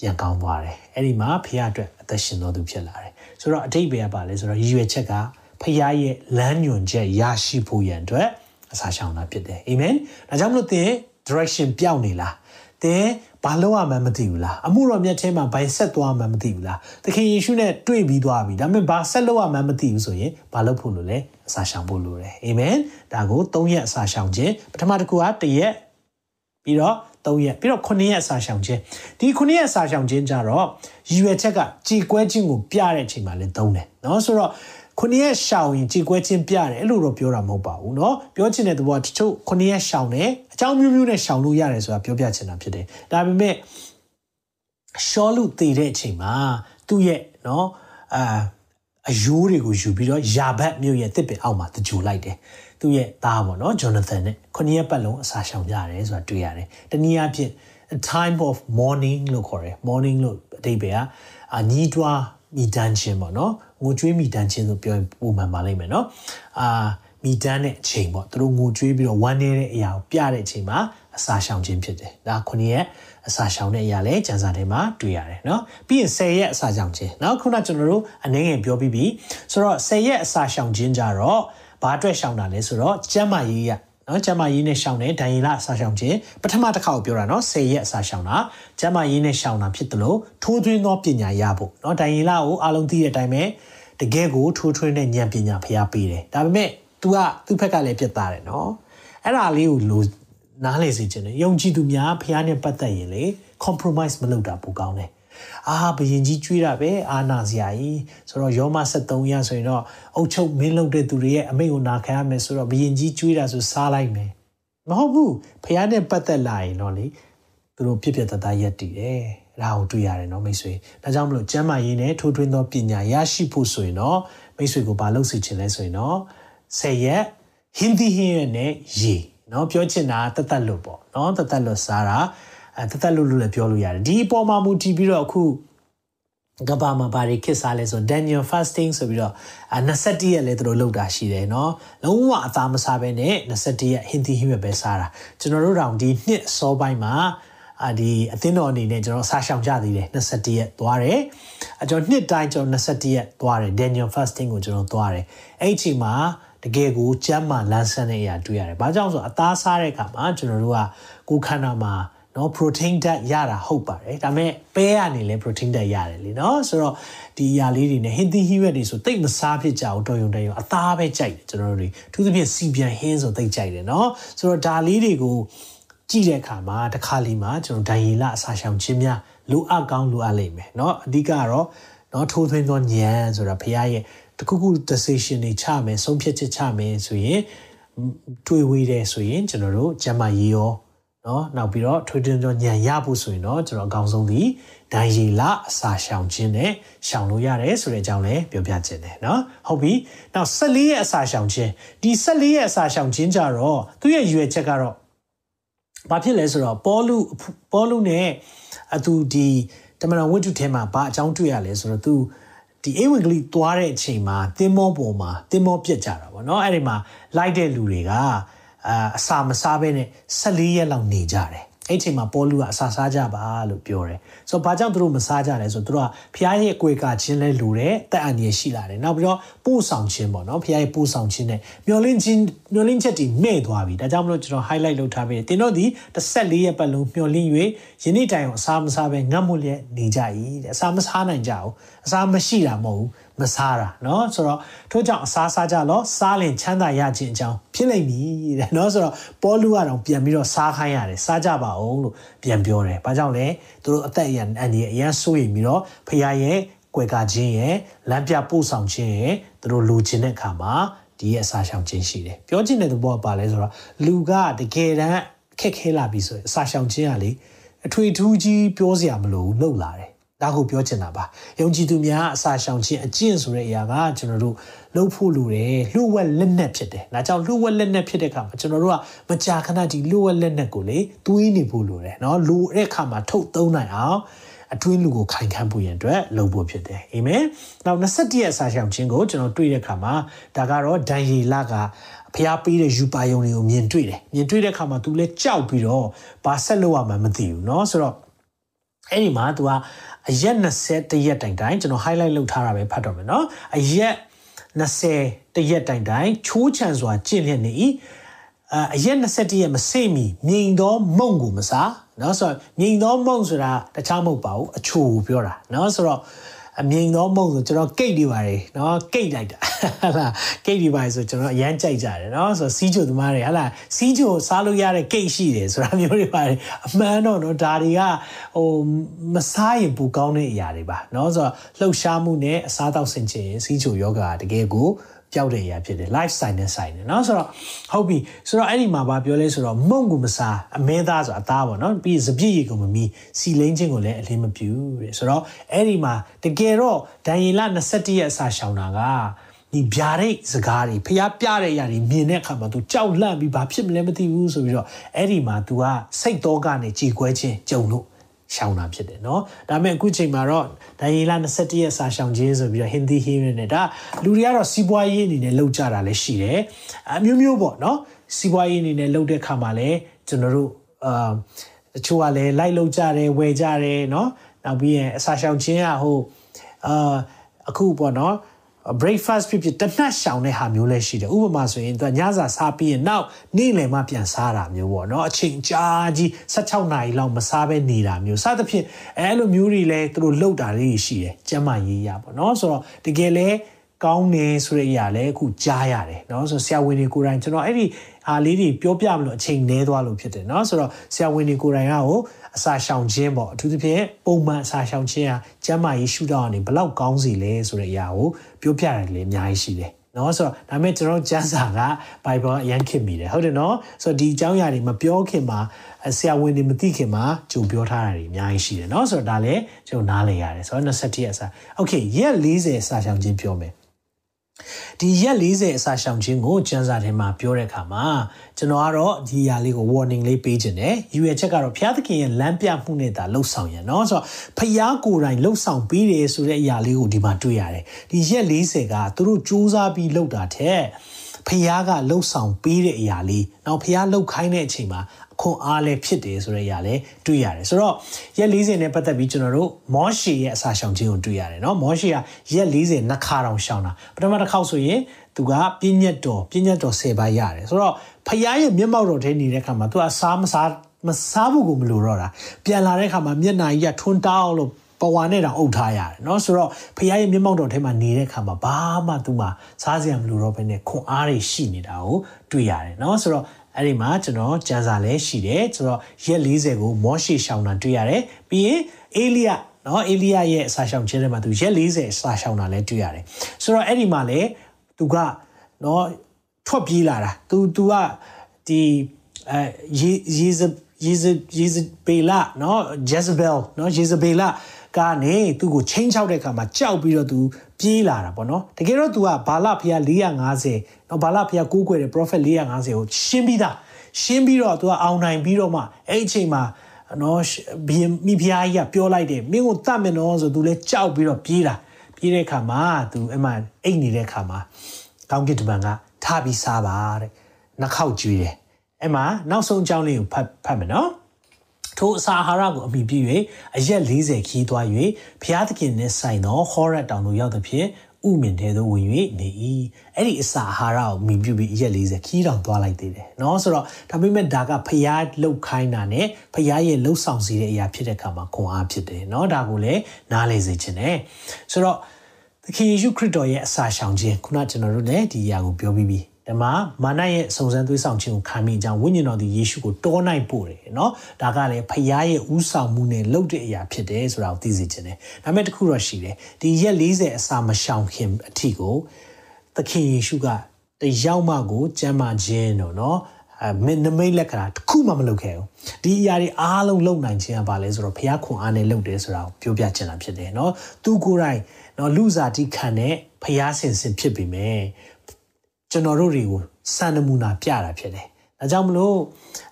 ပြန်ကောင်းသွားတယ်အဲ့ဒီမှာဖခင်အတွက်အသက်ရှင်တော်သူဖြစ်လာတယ်ဆိုတော့အတိတ်ပဲပါလဲဆိုတော့ရည်ရွယ်ချက်ကဖခင်ရဲ့လမ်းညွှန်ချက်ရရှိဖို့ရန်အတွက်အစာရှောင်တာဖြစ်တယ်အာမင်ဒါကြောင့်မလို့သင် direction ပြောင်းနေလားသင် ဘာလို့ရမှန်းမသိဘူးလားအမှုတော်မြတ်ထဲမှာဘိုင်ဆက်သွားမှန်းမသိဘူးလားသခင်ယေရှုနဲ့တွေ့ပြီးသွားပြီဒါပေမဲ့ဘာဆက်လို့ရမှန်းမသိဘူးဆိုရင်ဘာလုပ်ဖို့လိုလဲအစာရှောင်ဖို့လိုတယ်အာမင်ဒါကို၃ရက်အစာရှောင်ခြင်းပထမတစ်ခုက၁ရက်ပြီးတော့၃ရက်ပြီးတော့9ရက်အစာရှောင်ခြင်းဒီ9ရက်အစာရှောင်ခြင်းကြတော့ရည်ရွယ်ချက်ကကြည်ကွဲခြင်းကိုပြတဲ့အချိန်မှာလည်းသုံးတယ်เนาะဆိုတော့ ခုနှစ်ရက်ရှောင်ရင်ကြည်ကွဲခြင်းပြတယ်အဲ့လိုတော့ပြောတာမဟုတ်ပါဘူးเนาะပြောချင်တဲ့သဘောတချို့ခုနှစ်ရက်ရှောင်တယ်အကြောင်းမျိုးမျိုးနဲ့ရှောင်လို့ရတယ်ဆိုတာပြောပြချင်တာဖြစ်တယ်ဒါပေမဲ့ရှောလူတည်တဲ့အချိန်မှာသူ့ရဲ့เนาะအာအယိုးတွေကိုယူပြီးတော့ယာဘတ်မြို့ရဲ့တစ်ပင်အောက်မှာတကြိုလိုက်တယ်သူ့ရဲ့သားပေါ့နော်ဂျော်နသန်နဲ့ခုနှစ်ရက်ပတ်လုံးအစာရှောင်ကြရတယ်ဆိုတာတွေ့ရတယ်တနည်းအားဖြင့် a time of morning လို့ခေါ်တယ် morning လို့အဓိပ္ပာယ်ကအညီးတွားမိတန်းခြင်းပေါ့နော် ငိုကြွေးမိတန်းခြင်းဆိုပြောရင်ပုံမှန်ပါလိမ့်မယ်နော်အာမိတန်းတဲ့အချိန်ပေါ့သူတို့ငိုကြွေးပြီးတော့ဝမ်းနေတဲ့အရာကိုပြတဲ့အချိန်မှာအစာရှောင်ခြင်းဖြစ်တယ်ဒါခုနှစ်ရက်အစာရှောင်တဲ့အရာလဲကျန်စာထဲမှာတွေ့ရတယ်เนาะပြီးရင်10ရက်အစာရှောင်ခြင်းเนาะခုနကျွန်တော်တို့အနေငယ်ပြောပြီးပြီဆိုတော့10ရက်အစာရှောင်ခြင်းကြတော့ဘာအတွက်ရှောင်တာလဲဆိုတော့ကျမ်းမာရေးရနော်ကျမရေးနဲ့ရှောင်းတယ်ဒိုင်ရီလာအစာရှောင်ခြင်းပထမတစ်ခါကိုပြောတာနော်10ရက်အစာရှောင်တာကျမရေးနဲ့ရှောင်းတာဖြစ်တယ်လို့ထိုးထွင်းသောပညာရဖို့နော်ဒိုင်ရီလာကိုအားလုံးသိတဲ့အတိုင်းပဲ တကယ်ကိုထိုးထွင်းတဲ့ဉာဏ်ပညာဖျားပေးတယ်ဒါပေမဲ့ तू ကသူ့ဘက်ကလည်းပြတ်သားတယ်နော်အဲ့ဒါလေးကိုလိုနားလေစေခြင်းနဲ့ယုံကြည်သူများဖျားနဲ့ပတ်သက်ရင်လေ compromise မလုပ်တာပိုကောင်းတယ်အာဘယင်ကြီးကျွေးတာပဲအာနာစရာကြီးဆိုတော့ယောမ73ရဆိုရင်တော့အုတ်ချုပ်မင်းလုပ်တဲ့သူတွေရဲ့အမိန့်ကိုနာခံရမယ်ဆိုတော့ဘယင်ကြီးကျွေးတာဆိုစားလိုက်မယ်မဟုတ်ဘူးဖះနဲ့ပတ်သက်လာရင်တော့လေသူတို့ပြစ်ပြတ်တသားရက်တည်တယ် ဒါကိုတွေ့ရတယ်နော်မိတ်ဆွေဒါကြောင့်မလို့ကျမ်းမာရေးနဲ့ထိုးထွင်းသောပညာရရှိဖို့ဆိုရင်တော့မိတ်ဆွေကိုဘာလုပ်စီချင်လဲဆိုရင်တော့ဆယ်ရက်ဟင်းသီးဟင်းရွက်နဲ့ရေနော်ပြောချင်တာတသက်လို့ပေါ့နော်တသက်လို့စားတာအဲတသက်လို့လို့လည်းပြောလို့ရတယ်ဒီအပေါ်မှာမူတည်ပြီးတော့အခုကဘာမှာဘာတွေခစ်စားလဲဆို Daniel fasting ဆိုပြီးတော့21ရက်လဲသူတို့လုပ်တာရှိတယ်เนาะလုံးဝအသားမစားဘဲနဲ့21ရက်ဟင်းသီးဟင်းရွက်ပဲစားတာကျွန်တော်တို့တောင်ဒီနှစ်အစောပိုင်းမှာ အာဒီအသင်းတော်အနေနဲ့ကျွန်တော်စားရှောင်ကြသေးတယ်21ရက်သွားတယ်အကျွန်တော်နှစ်တိုင်းကျွန်တော်21ရက်သွားတယ် Daniel fasting ကိုကျွန်တော်သွားတယ်အဲ့ဒီအချိန်မှာတကယ်ကိုကျမ်းမာလန်းဆန်းတဲ့အရာတွေ့ရတယ်။ဘာကြောင့်ဆိုအသားစားတဲ့အခါမှာကျွန်တော်တို့ကကိုယ်ခန္ဓာမှာနော် protein ဓာတ်ရတာဟုတ်ပါတယ်ဒါပေမဲ့ပဲကနေလည်း protein ဓာတ်ရတယ်လीနော်ဆိုတော့ဒီအရာလေးတွေနဲ့ healthy health တွေဆိုတိတ်မစားဖြစ်ကြဘူးတော်ရုံတရုံအသားပဲကြိုက်တယ်ကျွန်တော်တို့တွေသူသဖြင့်စီပြန်ဟင်းဆိုတိတ်ကြိုက်တယ်နော်ဆိုတော့ဒါလေးတွေကို ကြည့်တဲ့အခါမှာတစ်ခါလီမှာကျွန်တော်ဒိုင်ရီလအစာရှောင်ခြင်းများလိုအပ်ကောင်းလိုအပ်လိမ့်မယ်เนาะအဓိကတော့เนาะထိုးထွင်းသောဉာဏ်ဆိုတာဘုရားရဲ့တခုခု decision တွေချမယ်ဆုံးဖြတ်ချက်ချမယ်ဆိုရင် တွေ့ဝေးတယ်ဆိုရင်ကျွန်တော်တို့ကျမကြီးရောเนาะနောက်ပြီးတော့ထွေးထွေးကြောညံရဖို့ဆိုရင်တော့ကျွန်တော်အကောင်းဆုံးဒီဒိုင်ရီလာအစာရှောင်ခြင်းနဲ့ရှောင်လို့ရတယ်ဆိုတဲ့အကြောင်းလည်းပြောပြခြင်းတယ်เนาะဟုတ်ပြီနောက်14ရဲ့အစာရှောင်ခြင်းဒီ14ရဲ့အစာရှောင်ခြင်းကြတော့သူ့ရဲ့ရွယ်ချက်ကတော့ ဘာဖြစ်လဲဆိုတော့ပေါလုပေါလုနဲ့အသူဒီတမန်တော်ဝိတ္ထုထဲမှာဘာအကြောင်းတွေ့ရလဲဆိုတော့သူဒီအေဝံဂေလိသွားတဲ့အချိန်မှာတင်းမောပေါ်မှာတင်းမောပြက်ကြတာပေါ့နော်အဲ့ဒီမှာလိုက်တဲ့လူတွေကအာအစာမစားဘဲနဲ့14ရက်လောက်နေကြတယ် အဲ့ချိန်မှာပေါလုကအစာစားကြပါလို့ပြောတယ်ဆိုတော့ဘာကြောင့်သူတို့မစားကြလဲဆိုတော့သူတို့ကဖျားရဲ့အကွေကချင်းလဲလူတယ်တက်အန်ရရှိလာတယ်နောက်ပြီးတော့ပို့ဆောင်ခြင်းပေါ့နော်ဖျားရဲ့ပို့ဆောင်ခြင်းနဲ့မျောလင့်ခြင်းမျောလင့်ချက်တွေမဲ့သွားပြီဒါကြောင့်မလို့ကျွန်တော် highlight လုပ်ထားပေးတယ်တင်တော့ဒီ14ရက်ပတ်လုံးမျောလင့်၍ယနေ့တိုင်အောင်အစာမစားဘဲငတ်မွလျက်နေကြ၏တဲ့အစာမစားနိုင်ကြဘူးအစာမရှိတာမဟုတ်ဘူး မစားတာเนาะဆိုတော့ထို့ကြောင့်အစားစားကြလောစားလင်ချမ်းသာရခြင်းအကြောင်းဖြစ်လိမ့်မည်တဲ့เนาะဆိုတော့ပေါလုကတော့ပြန်ပြီးတော့စားခိုင်းရတယ်စားကြပါအောင်လို့ပြန်ပြောတယ်။ဘာကြောင့်လဲသူတို့အသက်အရန်အန်ဒီအရန်ဆိုးရင်ပြီးတော့ဖခင်ရဲ့ကွယ်ကာခြင်းရဲ့လမ်းပြပို့ဆောင်ခြင်းရဲ့သူတို့လိုချင်တဲ့အခါမှာဒီရဲ့အစာရှောင်ခြင်းရှိတယ်။ပြောချင်တဲ့သဘောကပါလဲဆိုတော့လူကတကယ်တမ်းခက်ခဲလာပြီဆိုရင်အစာရှောင်ခြင်းကလေအထွေထူးကြီးပြောစရာမလိုဘူးလှုပ်လာတယ် ဒါကိုပြောချင်တာပါယုံကြည်သူများအစာရှောင်ခြင်းအကျင့်ဆိုတဲ့အရာကကျွန်တော်တို့လှုပ်ဖို့လိုတယ်လှုပ်ဝက်လက်နက်ဖြစ်တယ်ဒါကြောင့်လှုပ်ဝက်လက်နက်ဖြစ်တဲ့အခါမှာကျွန်တော်တို့ကမကြာခဏဒီလှုပ်ဝက်လက်နက်ကိုလေတွေးနေဖို့လိုတယ်เนาะလိုတဲ့အခါမှာထုတ်သုံးနိုင်အောင်အတွင်းလူကိုခိုင်ခန့်ဖို့ရန်အတွက်လုပ်ဖို့ဖြစ်တယ်အာမင်နောက်21ရက်အစာရှောင်ခြင်းကိုကျွန်တော်တွေ့တဲ့အခါမှာဒါကတော့ဒန်ယေလကဖျားပေးတဲ့ယူပါယုံတွေကိုမြင်တွေ့တယ်မြင်တွေ့တဲ့အခါမှာ तू လဲကြောက်ပြီးတော့ဘာဆက်လုပ်ရမှမသိဘူးเนาะဆိုတော့အဲ့ဒီမှာ तू က အရက်20တရက်တိုင်တိုင်ကျွန်တော် highlight လုပ်ထားတာပဲဖတ်တော့မယ်နော်အရက်20တရက်တိုင်တိုင်ချိုးချံစွာကျင့်လျက်နေ၏အရက်20တရက်မစိမီမြိန်သောမုံကိုမစားနော်ဆိုတော့မြိန်သောမုံဆိုတာတခြားမဟုတ်ပါဘူးအချိုကိုပြောတာနော်ဆိုတော့ အမြင်သောမုံဆိုကျွန်တော်ကိတ်နေပါတယ်နော်ကိတ်လိုက်တာဟလာကိတ်နေပါတယ်ဆိုကျွန်တော်အရန်ကြိုက်ကြတယ်နော်ဆိုတော့စီးချိုသမားတွေဟလာစီးချိုစားလို့ရတဲ့ကိတ်ရှိတယ်ဆိုတာမျိုးတွေပါတယ်အမှန်တော့နော်ဒါတွေကဟိုမစားရင်ပူကောင်းတဲ့အရာတွေပါနော်ဆိုတော့လှုပ်ရှားမှုနဲ့အစားတောက်ဆင်ခြင်စီးချိုယောဂါတကယ်ကို ပျောက်တဲ့အရာဖြစ်တယ် lifestyle နဲ့ဆိုင်တယ်เนาะဆိုတော့ဟုတ်ပြီဆိုတော့အဲ့ဒီမှာဗာပြောလဲဆိုတော့မုံကိုမစားအမဲသားဆိုအသားပေါ့เนาะပြီးစပြည့်ရီကိုမမီစီလိန်ချင်းကိုလည်းအလင်းမပြူတဲ့ဆိုတော့အဲ့ဒီမှာတကယ်တော့ဒန်ယေလ21ရက်အစာရှောင်တာကဒီဗျာဒိတ်စကားတွေဖျားပြတဲ့အရာတွေမြင်တဲ့အခါမှာ तू ကြောက်လန့်ပြီးဘာဖြစ်မလဲမသိဘူးဆိုပြီးတော့အဲ့ဒီမှာ तू ကစိတ်တော့ကနေကြည်ကွဲခြင်းကြုံလို့ ရှောင်တာဖြစ်တယ်เนาะဒါပေမဲ့အခုချိန်မှာတော့ဒိုင်ယေလ21ရက်စာရှောင်ခြင်းဆိုပြီးတော့ဟင်ဒီဟီရနဲ့ဒါလူတွေကတော့စီးပွားရေးအနေနဲ့လောက်ကြတာလည်းရှိတယ်အမျိုးမျိုးပေါ့เนาะစီးပွားရေးအနေနဲ့လောက်တဲ့ခါမှာလည်းကျွန်တော်တို့အာတချို့ကလည်းလိုက်လောက်ကြတယ်ဝယ်ကြတယ်เนาะနောက်ပြီးရင်အစာရှောင်ခြင်းကဟိုအာအခုပေါ့เนาะ breakfast ဖြစ်ဖြစ်တနတ်ရှောင်တဲ့ဟာမျိုးလည်းရှိတယ်ဥပမာဆိုရင်သူညစာစားပြီးရင်နောက်နေ့လယ်မှပြန်စားတာမျိုးပေါ့နော်အချိန်ကြာကြီး16နာရီလောက်မစားဘဲနေတာမျိုးစသဖြင့်အဲလိုမျိုးတွေလည်းသူတို့လှုပ်တာလေးရှိတယ်ကျမ်းမာရေးရပေါ့နော်ဆိုတော့တကယ်လဲ ကောင်းနေဆိုတဲ့အရာလည်းအခုကြားရတယ်เนาะဆိုဆရာဝန်တွေကိုယ်တိုင်ကျွန်တော်အဲ့ဒီဟာလေးတွေပြောပြမလို့အချိန်နည်းသွားလို့ဖြစ်တယ်เนาะဆိုတော့ဆရာဝန်တွေကိုယ်တိုင်ကဟိုအစာရှောင်ခြင်းပေါ့အထူးသဖြင့်ပုံမှန်အစာရှောင်ခြင်းဟာကျန်းမာရေးရှုထောင့်ကနေဘလောက်ကောင်းစီလဲဆိုတဲ့အရာကိုပြောပြရတယ်လေအများကြီးရှိတယ်နော်ဆိုတော့ဒါပေမဲ့ကျွန်တော်ကျမ်းစာက Bible အရင်ခင်မိတယ်ဟုတ်တယ်နော်ဆိုတော့ဒီအကြောင်းအရာတွေမပြောခင်မှာဆရာဝန်တွေမသိခင်မှာကြုံပြောထားတာတွေအများကြီးရှိတယ်နော်ဆိုတော့ဒါလည်းကျွန်တော်နားလည်ရတယ်ဆိုတော့21ရက်စာ Okay ရက်40စာရှောင်ခြင်းပြောမယ် ဒီရက်40အစာရှောင်ခြင်းကိုကျန်းစာထဲမှာပြောတဲ့အခါမှာကျွန်တော်ကတော့ဒီຢာလေးကို warning လေးပေးခြင်းတယ်ယူရချက်ကတော့ဘုရားသခင်ရဲ့လမ်းပြမှုနဲ့သာလှုပ်ဆောင်ရနော်ဆိုတော့ဖျားကိုယ်တိုင်လှုပ်ဆောင်ပြီးတယ်ဆိုတဲ့အရာလေးကိုဒီမှာတွေ့ရတယ်ဒီရက်40ကသူတို့စူးစမ်းပြီးလှုပ်တာတဲ့ဖះကလှုပ်ဆောင်ပေးတဲ့အရာလေးနောက်ဖះလှုပ်ခိုင်းတဲ့အချိန်မှာအ ခွန်အားလည်းဖြစ်တယ်ဆိုတဲ့အရာလည်းတွေ့ရတယ်ဆိုတော့ရက်40နဲ့ပတ်သက်ပြီးကျွန်တော်တို့မောရှေရဲ့အစာရှောင်ခြင်းကိုတွေ့ရတယ်เนาะမောရှေကရက်40နှစ်ခါတောင်ရှောင်တာပထမတစ်ခေါက်ဆိုရင်သူကပြည့်ညက်တော်ပြည့်ညက်တော်10ပါးရတယ်ဆိုတော့ဖះရဲ့မျက်မှောက်တော်ထဲနေတဲ့အခါမှာသူကစားမစားမစားဖို့ကိုမလိုတော့တာပြန်လာတဲ့အခါမှာမျက်နှာကြီးကထွန်းတောင်းလို့ပဝါနဲ့တောင်အုပ်ထားရတယ်เนาะဆိုတော့ဖခင်ရဲ့မျက်မှောက်တော်ထဲမှာနေတဲ့ခါမှာဘာမှသူ့မှာစားစရာမလိုတော့ဘဲနဲ့ခွန်အားတွေရှိနေတာကိုတွေ့ရတယ်เนาะဆိုတော့ အဲ့ဒီမှာကျွန်တော်ကျမ်းစာလည်းရှိတယ်ဆိုတော့ရက်40ကိုမောရှေရှောင်းတာတွေ့ရတယ်ပြီးရင်အေလိယနော်အေလိယရဲ့အစာရှောင်ခြင်းထဲမှာသူရက်40အစာရှောင်တာလည်းတွေ့ရတယ်ဆိုတော့အဲ့ဒီမှာလည်းသူကနော်ထွက်ပြေးလာတာ तू तू ကဒီအဲယေယေဇယေဇယေဇဘေလာနော် Jezebel နော် Jezebel ကနေသူ့ကိုချင်းချောက်တဲ့အခါမှာကြောက်ပြီးတော့သူ ပြေးလာတာပေါ့နော်တကယ်တော့သူကဘာလဖျား450နော်ဘာလဖျားကိုးကွယ်တဲ့ prophet 450ကိုရှင်းပြီးသားရှင်းပြီးတော့သူကအောင်နိုင်ပြီးတော့မှအဲ့အချိန်မှာနော်ဘီမိဖျားကြီးကပြောလိုက်တယ်မင်းကိုတတ်မယ်နော်ဆိုသူလည်းကြောက်ပြီးတော့ပြေးလာပြေးတဲ့အခါမှာသူအမှအိတ်နေတဲ့အခါမှာကောင်းကင်တမန်ကထပြီးစားပါတဲ့နှခောက်ကြွေးတယ်အဲ့မှာနောက်ဆုံးအကြောင်းလေးကိုဖတ်ဖတ်မယ်နော် ထိုအစာအာဟာရကိုအမိပြု၍အရက်40ခီးသွား၍ဘုရားသခင်နှင့်ဆိုင်သောဟောရက်တောင်သို့ရောက်သဖြင့်ဥမင်တဲ့သို့ဝင်၍နေ၏အဲ့ဒီအစာအာဟာရကိုမိပြုပြီးအရက်40ခီးတောင်သွားလိုက်သေးတယ်เนาะဆိုတော့ဒါပေမဲ့ဒါကဘုရားလှုပ်ခိုင်းတာနဲ့ဘုရားရဲ့လှုပ်ဆောင်စေတဲ့အရာဖြစ်တဲ့အခါမှာခွန်အားဖြစ်တယ်เนาะဒါကိုလည်းနားလည်စေခြင်းနဲ့ဆိုတော့သခင်ယေရှုခရစ်တော်ရဲ့အစာရှောင်ခြင်းခုနကျွန်တော်တို့လည်းဒီအရာကိုပြောပြီးပြီ ဒီမှာမာနရဲ့စုံစမ်းသွေးဆောင်ခြင်းကိုခံမိကြဝိညာဉ်တော်သည်ယေရှုကိုတောနိုင်ပို့တယ်เนาะဒါကလည်းဖခင်ရဲ့ဥဆောင်မှုနဲ့လှုပ်တဲ့အရာဖြစ်တယ်ဆိုတာကိုသိစေခြင်းတယ်ဒါပေမဲ့တခုတော့ရှိတယ်ဒီရက်40အစာမရှောင်ခင်အထီကိုသခင်ယေရှုကတယောက်မှကိုကြမ်းမာခြင်းတော့เนาะအမင်းနမိတ်လက္ခဏာတစ်ခုမှမလုပ်ခဲ့ဘူးဒီအရာတွေအားလုံးလုပ်နိုင်ခြင်းကဘာလဲဆိုတော့ဘုရားခွန်အားနဲ့လုပ်တယ်ဆိုတာကိုပြောပြချင်တာဖြစ်တယ်เนาะသူကိုယ်တိုင်เนาะလူစားတိခံတဲ့ဘုရားဆင်ဆင်ဖြစ်ပြီမယ် ကျွန်တော်တို့တွေကိုစံနမူနာပြတာဖြစ်တယ်။ဒါကြောင့်မလို့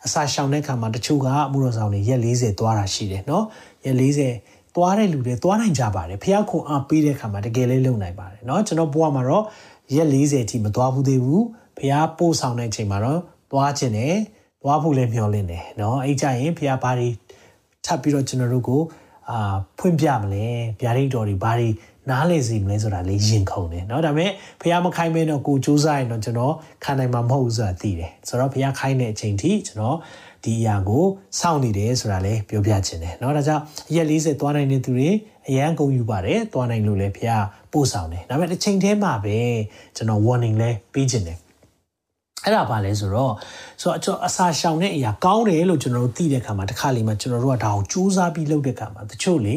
အစာရှောင်တဲ့ခါမှာတချို့ကအမှုတော်ဆောင်တွေရက်40သွားတာရှိတယ်နော်။ရက်40သွားတဲ့လူတွေသွားနိုင်ကြပါတယ်။ဖះခွန်အားပေးတဲ့ခါမှာတကယ်လေးလုံနိုင်ပါတယ်နော်။ကျွန်တော်ဘဝမှာတော့ရက်40အထိမသွားဘူးသေးဘူး။ဖះပို့ဆောင်တဲ့အချိန်မှာတော့သွားခြင်းနဲ့သွားဖို့လည်းမျှော်လင့်တယ်နော်။အဲ့ကြရင်ဖះဘာတွေထပ်ပြီးတော့ကျွန်တော်တို့ကိုအာဖွင့်ပြမလဲ။ဗျာဒိတ်တော်တွေဘာတွေ နားလေစီမလဲဆိုတာလေးရင်ခုန်တယ်เนาะဒါပေမဲ့ဖះမခိုင်းမဲတော့ကိုစူးစမ်းရင်တော့ကျွန်တော်ခံနိုင်မှာမဟုတ်ဘူးဆိုတာသိတယ်ဆိုတော့ဖះခိုင်းတဲ့အချိန်ထိကျွန်တော်ဒီအရာကိုစောင့်နေတယ်ဆိုတာလည်းပြောပြချင်တယ်เนาะဒါကြောင့်ရက်40သွားနိုင်တဲ့သူတွေအရန်ကုန်ယူပါတယ်သွားနိုင်လို့လည်းဖះပို့ဆောင်တယ်ဒါပေမဲ့တစ်ချိန်တည်းမှာပဲကျွန်တော် warning လဲပေးချင်တယ်အဲ့ဒါပါလဲဆိုတော့ဆိုတော့အစာရှောင်တဲ့အရာကောင်းတယ်လို့ကျွန်တော်တို့သိတဲ့အခါမှာတစ်ခါလေမှကျွန်တော်တို့ကဒါကိုစူးစမ်းပြီးလုပ်တဲ့အခါမှာတချို့လေ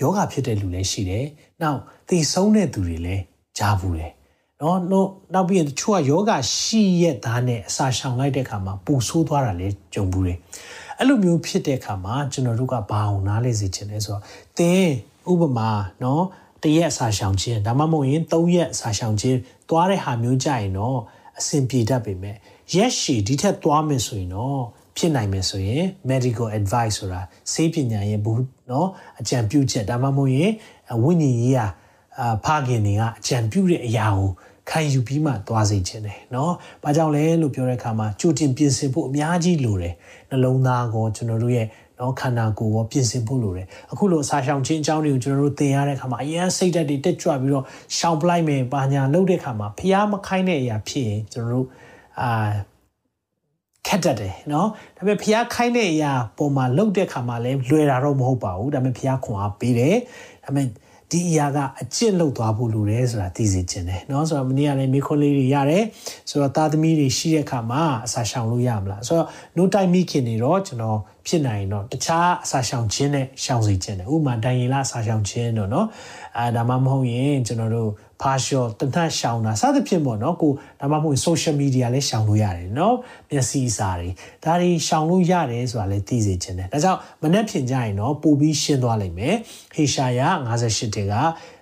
ယောဂဖြစ်တဲ့လူလည်းရှိတယ်။ နောက်သိဆုံးတဲ့သူတွေလည်းကြားဘူးတယ်။နော်နောက်နောက်ပြီးရင်တချို့ကယောဂရှိရဲ့သားနဲ့အစာရှောင်လိုက်တဲ့အခါမှာပူဆိုးသွားတာလည်းကြုံဘူးတယ်။အဲ့လိုမျိုးဖြစ်တဲ့အခါမှာကျွန်တော်တို့ကဘာအောင်နားလေစေချင်လဲဆိုတော့တင်းဥပမာနော်တရက်အစာရှောင်ခြင်းဒါမှမဟုတ်ရင်၃ရက်အစာရှောင်ခြင်းသွားတဲ့ဟာမျိုးကြရင်တော့အဆင်ပြေတတ်ပေမဲ့ရက်ရှည်ဒီထက်သွားမယ်ဆိုရင်တော့ဖြစ်နိုင်မယ်ဆိုရင် medical advice ဆိုတာဆေးပညာရဲ့ ဘူးเนาะအကြံပြုချက်ဒါမှမဟုတ်ရင်ဝိညာဉ်ရေးရာအာဖခင်တွေကအကြံပြုတဲ့အရာကိုခံယူပြီးမှသွားစေခြင်းတယ်เนาะ။ဘာကြောင့်လဲလို့ပြောတဲ့အခါမှာကြိုတင်ပြင်ဆင်ဖို့အများကြီးလိုတယ်။နှလုံးသားကိုကျွန်တော်တို့ရဲ့နော်ခန္ဓာကိုယ်ကိုပြင်ဆင်ဖို့လိုတယ်အခုလိုအစာရှောင်ခြင်းအကြောင်းတွေကိုကျွန်တော်တို့သင်ရတဲ့အခါမှာအရင်စိတ်ဓာတ်တွေတက်ကြွပြီးတော့ရှောင်ပလိုက်မယ်ပါညာလုပ်တဲ့အခါမှာဖျားမခိုင်းတဲ့အရာဖြစ်ရင်ကျွန်တော်တို့အာ ခက်တတ်တယ်နော်ဒါပေမဲ့ဖျားခိုင်းတဲ့အရာပုံမှာလှုပ်တဲ့ခါမှာလည်းလွယ်တာတော့မဟုတ်ပါဘူးဒါပေမဲ့ဖျားခွန်အားပေးတယ်ဒါပေမဲ့ဒီအရာကအကျင့်လုပ်သွားဖို့လိုတယ်ဆိုတာသိစေချင်တယ်เนาะဆိုတော့မနေ့ကလည်းမိခွန်းလေးတွေရတယ်ဆိုတော့သားသမီးတွေရှိတဲ့အခါမှာအစာရှောင်လို့ရမလားဆိုတော့ no time မိခင်တွေတော့ကျွန်တော်ဖြစ်နိုင်တော့တခြားအစာရှောင်ခြင်းနဲ့ရှောင်စေခြင်းတယ်ဥပမာဒိုင်ရင်လာအစာရှောင်ခြင်းတော့เนาะအဲဒါမှမဟုတ်ရင်ကျွန်တော်တို့ ဖာရှော့တနတ်ရှောင်တာစသဖြင့်ပေါ့နော်ကိုဒါမှမဟုတ် social media လည်းရှောင်လို့ရတယ်နော်မျက်စိစာတွေဒါတွေရှောင်လို့ရတယ်ဆိုတာလည်းသိစေချင်တယ်ဒါကြောင့်မနေ့ဖြင်ကြရင်တော့ပို့ပြီးရှင်းသွားလိမ့်မယ်ဟေရှာယ58တေက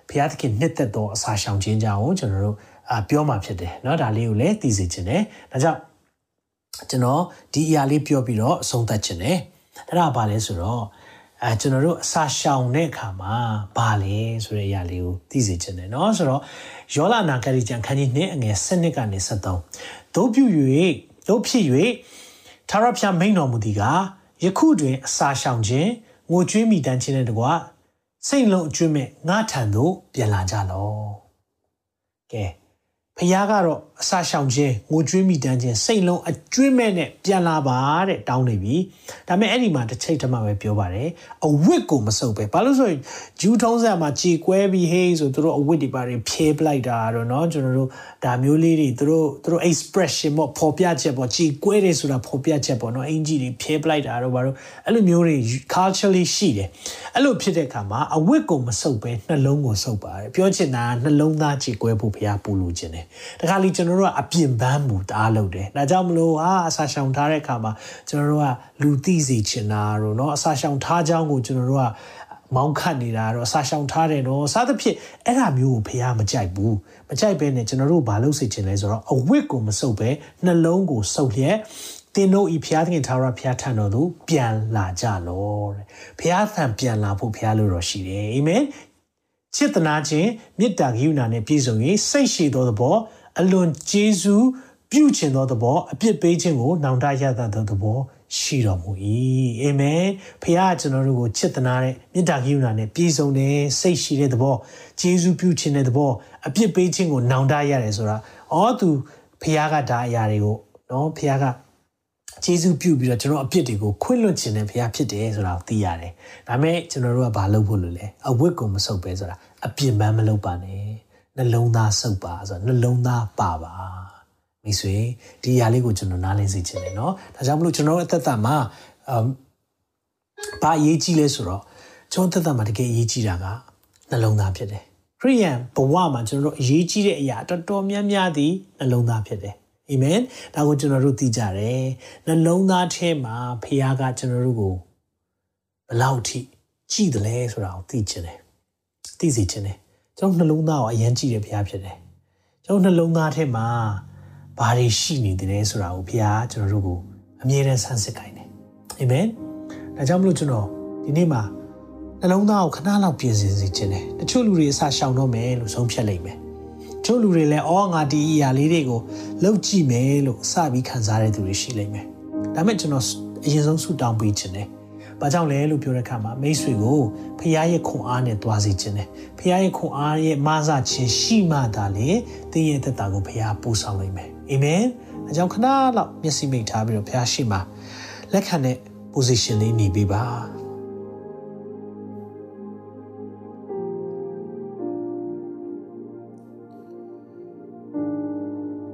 ဘုရားသခင်နှစ်သက်သောအစာရှောင်ခြင်းကြောင့်ကျွန်တော်တို့အာပြောမှဖြစ်တယ်เนาะဒါလေးကိုလည်းသိစေချင်တယ်ဒါကြောင့်ကျွန်တော်ဒီအရာလေးပြောပြီးတော့အဆုံးသတ်ချင်တယ်အဲ့ဒါဘာလဲဆိုတော့ အဲကျွန်တော်တို့အစာရှောင်တဲ့အခါမှာဘာလဲဆိုတဲ့အရာလေးကိုသိစေချင်တယ်เนาะဆိုတော့ယောလာနာဂရိကျန်ခန်းကြီးနှစ်အငယ်7နှစ်ကနေ73တို့ပြု၍တို့ဖြစ်၍သာရဖျားမိန်တော်မူသည်ကယခုတွင်အစာရှောင်ခြင်းငိုကြွေးမိတမ်းခြင်းနဲ့တကွစိတ်လုံးအကျွတ်မဲ့ငါထံသို့ပြန်လာကြလော့ကဲဖះကတော့ အစာရှောင်ခြင်းငိုကြွေးမိတန်းခြင်းစိတ်လုံးအကျွေးမဲ့နဲ့ပြန်လာပါတဲ့တောင်းနေပြီဒါပေမဲ့အဲ့ဒီမှာတစ်ချိန်တည်းမှပဲပြောပါတယ်အဝတ်ကိုမစုပ်ပဲဘာလို့ဆိုရင်ဂျူးထုံးစံမှာကြေကွဲပြီးဟေးဆိုသူတို့အဝတ်တွေပါတယ်ဖြဲပလိုက်တာတော့เนาะကျွန်တော်တို့ဒါမျိုးလေးတွေသူတို့သူတို့ expression ပေါ့ဖော်ပြချက်ပေါ့ကြေကွဲတယ်ဆိုတာဖော်ပြချက်ပေါ့เนาะအင်ကြီးတွေဖြဲပလိုက်တာတော့ဘာလို့အဲ့လိုမျိုးတွေ culturally ရှိတယ်အဲ့လိုဖြစ်တဲ့အခါမှာအဝတ်ကိုမစုပ်ပဲနှလုံးကိုစုပ်ပါတယ်ပြောချင်တာနှလုံးသားကြေကွဲဖို့ဘုရားပူလို့ခြင်းတယ် တခါလေကျွန် တော်တို့ကအပြင်ပန်းမူတအားလုပ်တယ်ဒါကြောင့်မလို့ဟာအစာရှောင်ထားတဲ့အခါမှာကျွန်တော်တို့ကလူသိစေချင်တာတို့เนาะအစာရှောင်ထားကြောင်းကိုကျွန်တော်တို့ကမောင်းခတ်နေတာတော့အစာရှောင်ထားတယ်တော့စားသဖြင့်အဲ့ဒါမျိုးကိုဖះမကြိုက်ဘူးမကြိုက်ဘဲနဲ့ကျွန်တော်တို့ဘာလုပ်စေချင်လဲဆိုတော့အဝတ်ကိုမစုပ်ပဲနှလုံးကိုစုပ်လျက်တင်တို့ဤဖျားသခင်သာရဖျားထံတော်သူပြန်လာကြလောတဲ့ဖျားသံပြန်လာဖို့ဖျားလို့တော့ရှိတယ်အာမင်ချစ်တနာခြင်းမေတ္တာဂရုဏာနဲ့ပြည့်စုံ၍စိတ်ရှိသောသဘော အလွန်ကျေးဇူးပြုခြင်းသောသဘောအပြစ်ပေးခြင်းကိုနောင်တရတတ်သောသဘောရှိတော်မူ၏အာမင်ဖခင်ကျွန်တော်တို့ကိုချစ်တနာတဲ့မေတ္တာကရုဏာနဲ့ပြည့်စုံတဲ့စိတ်ရှိတဲ့သဘောကျေးဇူးပြုခြင်းတဲ့သဘောအပြစ်ပေးခြင်းကိုနောင်တရတယ်ဆိုတာအော်သူဖခင်ကဒါအရာတွေကိုနော်ဖခင်ကကျေးဇူးပြုပြီးတော့ကျွန်တော်အပြစ်တွေကိုခွင့်လွှတ်ခြင်းနဲ့ဘုရားဖြစ်တယ်ဆိုတာကိုသိရတယ်။ဒါပေမဲ့ကျွန်တော်တို့ကဘာလုပ်ဖို့လို့လဲ။အဝတ်ကိုမဆုပ်ပဲဆိုတာအပြစ်မှန်းမလုပ်ပါနဲ့။ နှလုံးသားဆုပ်ပါဆိုတာနှလုံးသားပါပါ။မိတ်ဆွေဒီຢာလေးကိုကျွန်တော်နားလည်စေချင်တယ်နော်။ဒါကြောင့်မလို့ကျွန်တော်အသက်တာမှာအမ်ဘာအရေးကြီးလဲဆိုတော့ကျွန်တော်အသက်တာမှာတကယ်အရေးကြီးတာကနှလုံးသားဖြစ်တယ်။ခရိယန်ဘဝမှာကျွန်တော်တို့အရေးကြီးတဲ့အရာတော်တော်များများသည်နှလုံးသားဖြစ်တယ်။အာမင်ဒါကိုကျွန်တော်တို့သိကြတယ်နှလုံးသားထဲမှာဖခင်ကကျွန်တော်တို့ကိုဘလောက်ထိကြည်တယ်လဲဆိုတာကိုသိချင်တယ်သိစေချင်တယ် ကျွန်တော်နှလုံးသားကိုအရင်ကြည့်တယ်ဖခင်ဖြစ်တယ်ကျွန်တော်နှလုံးသားထဲမှာဘာတွေရှိနေတယ်ဆိုတာကိုဖခင်ကျွန်တော်တို့ကိုအမြဲတမ်းဆန်းစစ်ခိုင်းတယ်အာမင်ဒါကြောင့်မလို့ကျွန်တော်ဒီနေ့မှာနှလုံးသားကိုခဏလောက်ပြင်ဆင်စေချင်တယ်တချို့လူတွေအစားရှောင်တော့မယ်လို့ဆုံးဖြတ်လိုက်မယ်ချို့လူတွေလည်းအော်ငါဒီအရာလေးတွေကိုလှုပ်ကြည့်မယ်လို့စပြီးခံစားရတဲ့သူတွေရှိလိမ့်မယ်။ဒါပေမဲ့ကျွန်တော်အရင်ဆုံးဆူတောင်းပေးခြင်းတယ်။ ဘာကြောင့်လဲလို့ပြောတဲ့အခါမှာမိတ်ဆွေကိုဖခင်ရဲ့ခွန်အားနဲ့တွားစေခြင်းတယ်။ဖခင်ရဲ့ခွန်အားရဲ့မဆခြင်းရှိမှသာလေတင်းရဲ့သက်တာကိုဖခင်ပို့ဆောင်နိုင်မယ်။အာမင်။အဲကြောင့်ခဏလောက်မျက်စိမိတ်ထားပြီးတော့ဖခင်ရှိမှလက်ခံတဲ့ position လေးနေပေးပါ။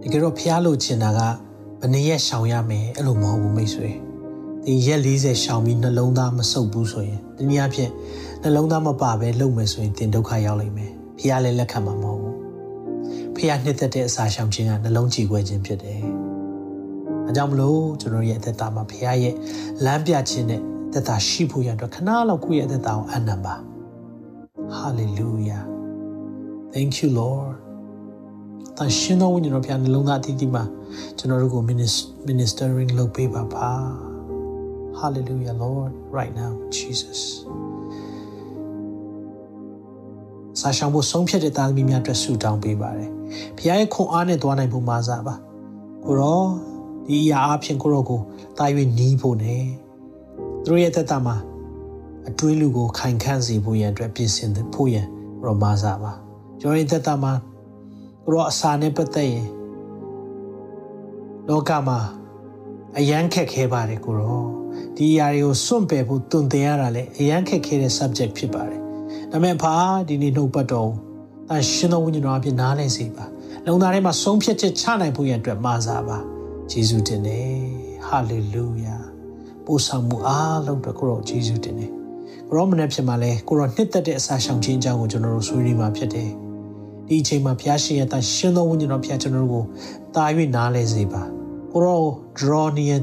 တကယ်တော့ဖျားလို့ချင်တာကဘယ်နှစ်ရက်ရှောင်ရမယ်အဲ့လိုမဟုတ်ဘူးမိတ်ဆွေ ဒီရက်40ရှောင်ပြီးနှလုံးသားမဆုပ်ဘူးဆိုရင်တနည်းအားဖြင့်နှလုံးသားမပါဘဲလုပ်မယ်ဆိုရင်တင်ဒုက္ခရောက်လိမ့်မယ်ဖျားလည်းလက်ခံမှာမဟုတ်ဘူးဖျားနှစ်သက်တဲ့အစာရှောင်ခြင်းကနှလုံးကြည်ခွဲခြင်းဖြစ်တယ်အဲကြောင့်မလို့ကျွန်တော်ရဲ့အသက်တာမှာဖျားရဲ့လမ်းပြခြင်းနဲ့သက်တာရှိဖို့ရတော့ခဏလောက်ကိုယ့်ရဲ့အသက်တာကိုအနံပါ Hallelujah Thank you Lord တန်ရှင်တော်ဝိညာဉ်တော်ဖျားနှလုံးသားအသီးသီးမှာကျွန်တော်တို့ကို ministering လုပ်ပေးပါပါ Hallelujah Lord right now Jesus စာရှောင်ဖို့ဆုံးဖြတ်တဲ့သားသမီးများအတွက်ဆုတောင်းပေးပါတယ်။ဖခင်ရဲ့ခွန်အားနဲ့သွားနိုင်ဖို့မဆာပါ။ကိုရောဒီအရာအဖြစ်ကိုရောကိုတာ၍နီးဖို့နဲ့သူတို့ရဲ့သက်တာမှာအတွေးလူကိုခိုင်ခန့်စေဖို့ရန်အတွက်ပြင်ဆင်ဖို့ရန်ရောမဆာပါ။ကျွန်တော်ရဲ့သက်တာမှာသူတို့အစာနဲ့ပတ်သက်ရင်လောကမှာအယမ်းခက်ခဲပါတယ်ကိုရော ဒီအရာတွေကိုစွန့်ပယ်ဖို့တွင်တင်ရတာလေအယမ်းခက်ခဲတဲ့ subject ဖြစ်ပါတယ်ဒါပေမဲ့ဖာဒီနေ့နှုတ်ပတ်တော်တန်ရှင်တော်ဝိညာဉ်တော်အဖြစ်နားလည်စေပါလုံသားထဲမှာဆုံးဖြတ်ချက်ချနိုင်ဖို့ရန်အတွက်မာစားပါယေရှုတင်တယ်ဟာလေလုယာပို့ဆောင်မှုအားလုံးအတွက်ကိုရောယေရှုတင်တယ်ကိုရောမနေ့ဖြစ်မှာလဲကိုရောနှစ်သက်တဲ့အစာရှောင်ခြင်းအကြောင်းကိုကျွန်တော်တို့ဆွေးနွေးမှာဖြစ်တယ်ဒီအချိန်မှာဘုရားရှင်ရဲ့တန်ရှင်သောဝိညာဉ်တော်ဘုရားကျွန်တော်တို့ကိုတာ၍နားလဲစေပါကိုရော draw near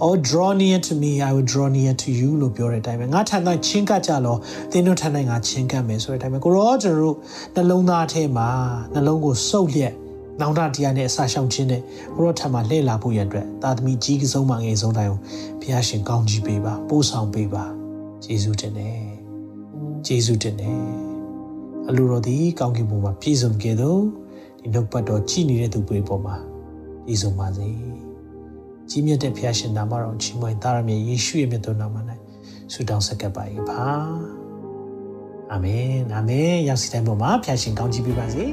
or draw near to me i will draw near to you လို့ပြောတဲ့အတိုင်းပဲငါထံကချင်းကပ်ကြလောသင်တို့ထံ၌ငါချင်းကပ်မယ်ဆိုတဲ့အတိုင်းပဲကိုရောကျွန်တော်တို့နှလုံးသားထဲမှာနှလုံးကိုစုပ်လျက်နောင်တတရားနဲ့အစာရှောင်ခြင်းနဲ့ဘုရားထံမှာလှည့်လာဖို့ရန်အတွက်တာသမီကြီးကဆုံးမငယ်ဆုံးတိုင်းကိုဘုရားရှင်ကောင်းချီးပေးပါပို့ဆောင်ပေးပါယေရှုတင်တယ်ယေရှုတင်တယ်အလိုတော်သည်ကောင်းကင်ဘုံမှာပြည့်စုံခဲ့သောဒီနှုတ်ပတ်တော်ကြည်နေတဲ့သူတွေပေါ်မှာပြည့်စုံပါစေ ကြီးမြတ်တဲ့ဖခင်ရှင်နာမတော်ချီးမွမ်းသားရမြတ်ယေရှုရဲ့မြတ်တော်နာမ၌ဆုတောင်းဆက်ကပ်ပါ၏ပါအာမင်အာမင်ရောက်စီတိုင်းပေါ်မှာဖခင်ရှင်ကောင်းချီးပေးပါစေ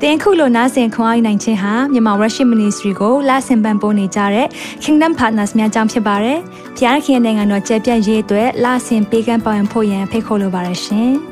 တင်ခုလိုနာဆင်ခွန်အားနိုင်ခြင်းဟာမြန်မာ Worship Ministry ကိုလာဆင်ပန်ပိုးနေကြတဲ့ Kingdom Partners များအကြောင်းဖြစ်ပါတယ်။ဖျားခင်နိုင်ငံတော်ကျယ်ပြန့်ရေးအတွက်လာဆင်ပေးကမ်းပောင်းဖို့ရန်ဖိတ်ခေါ်လိုပါတယ်ရှင်။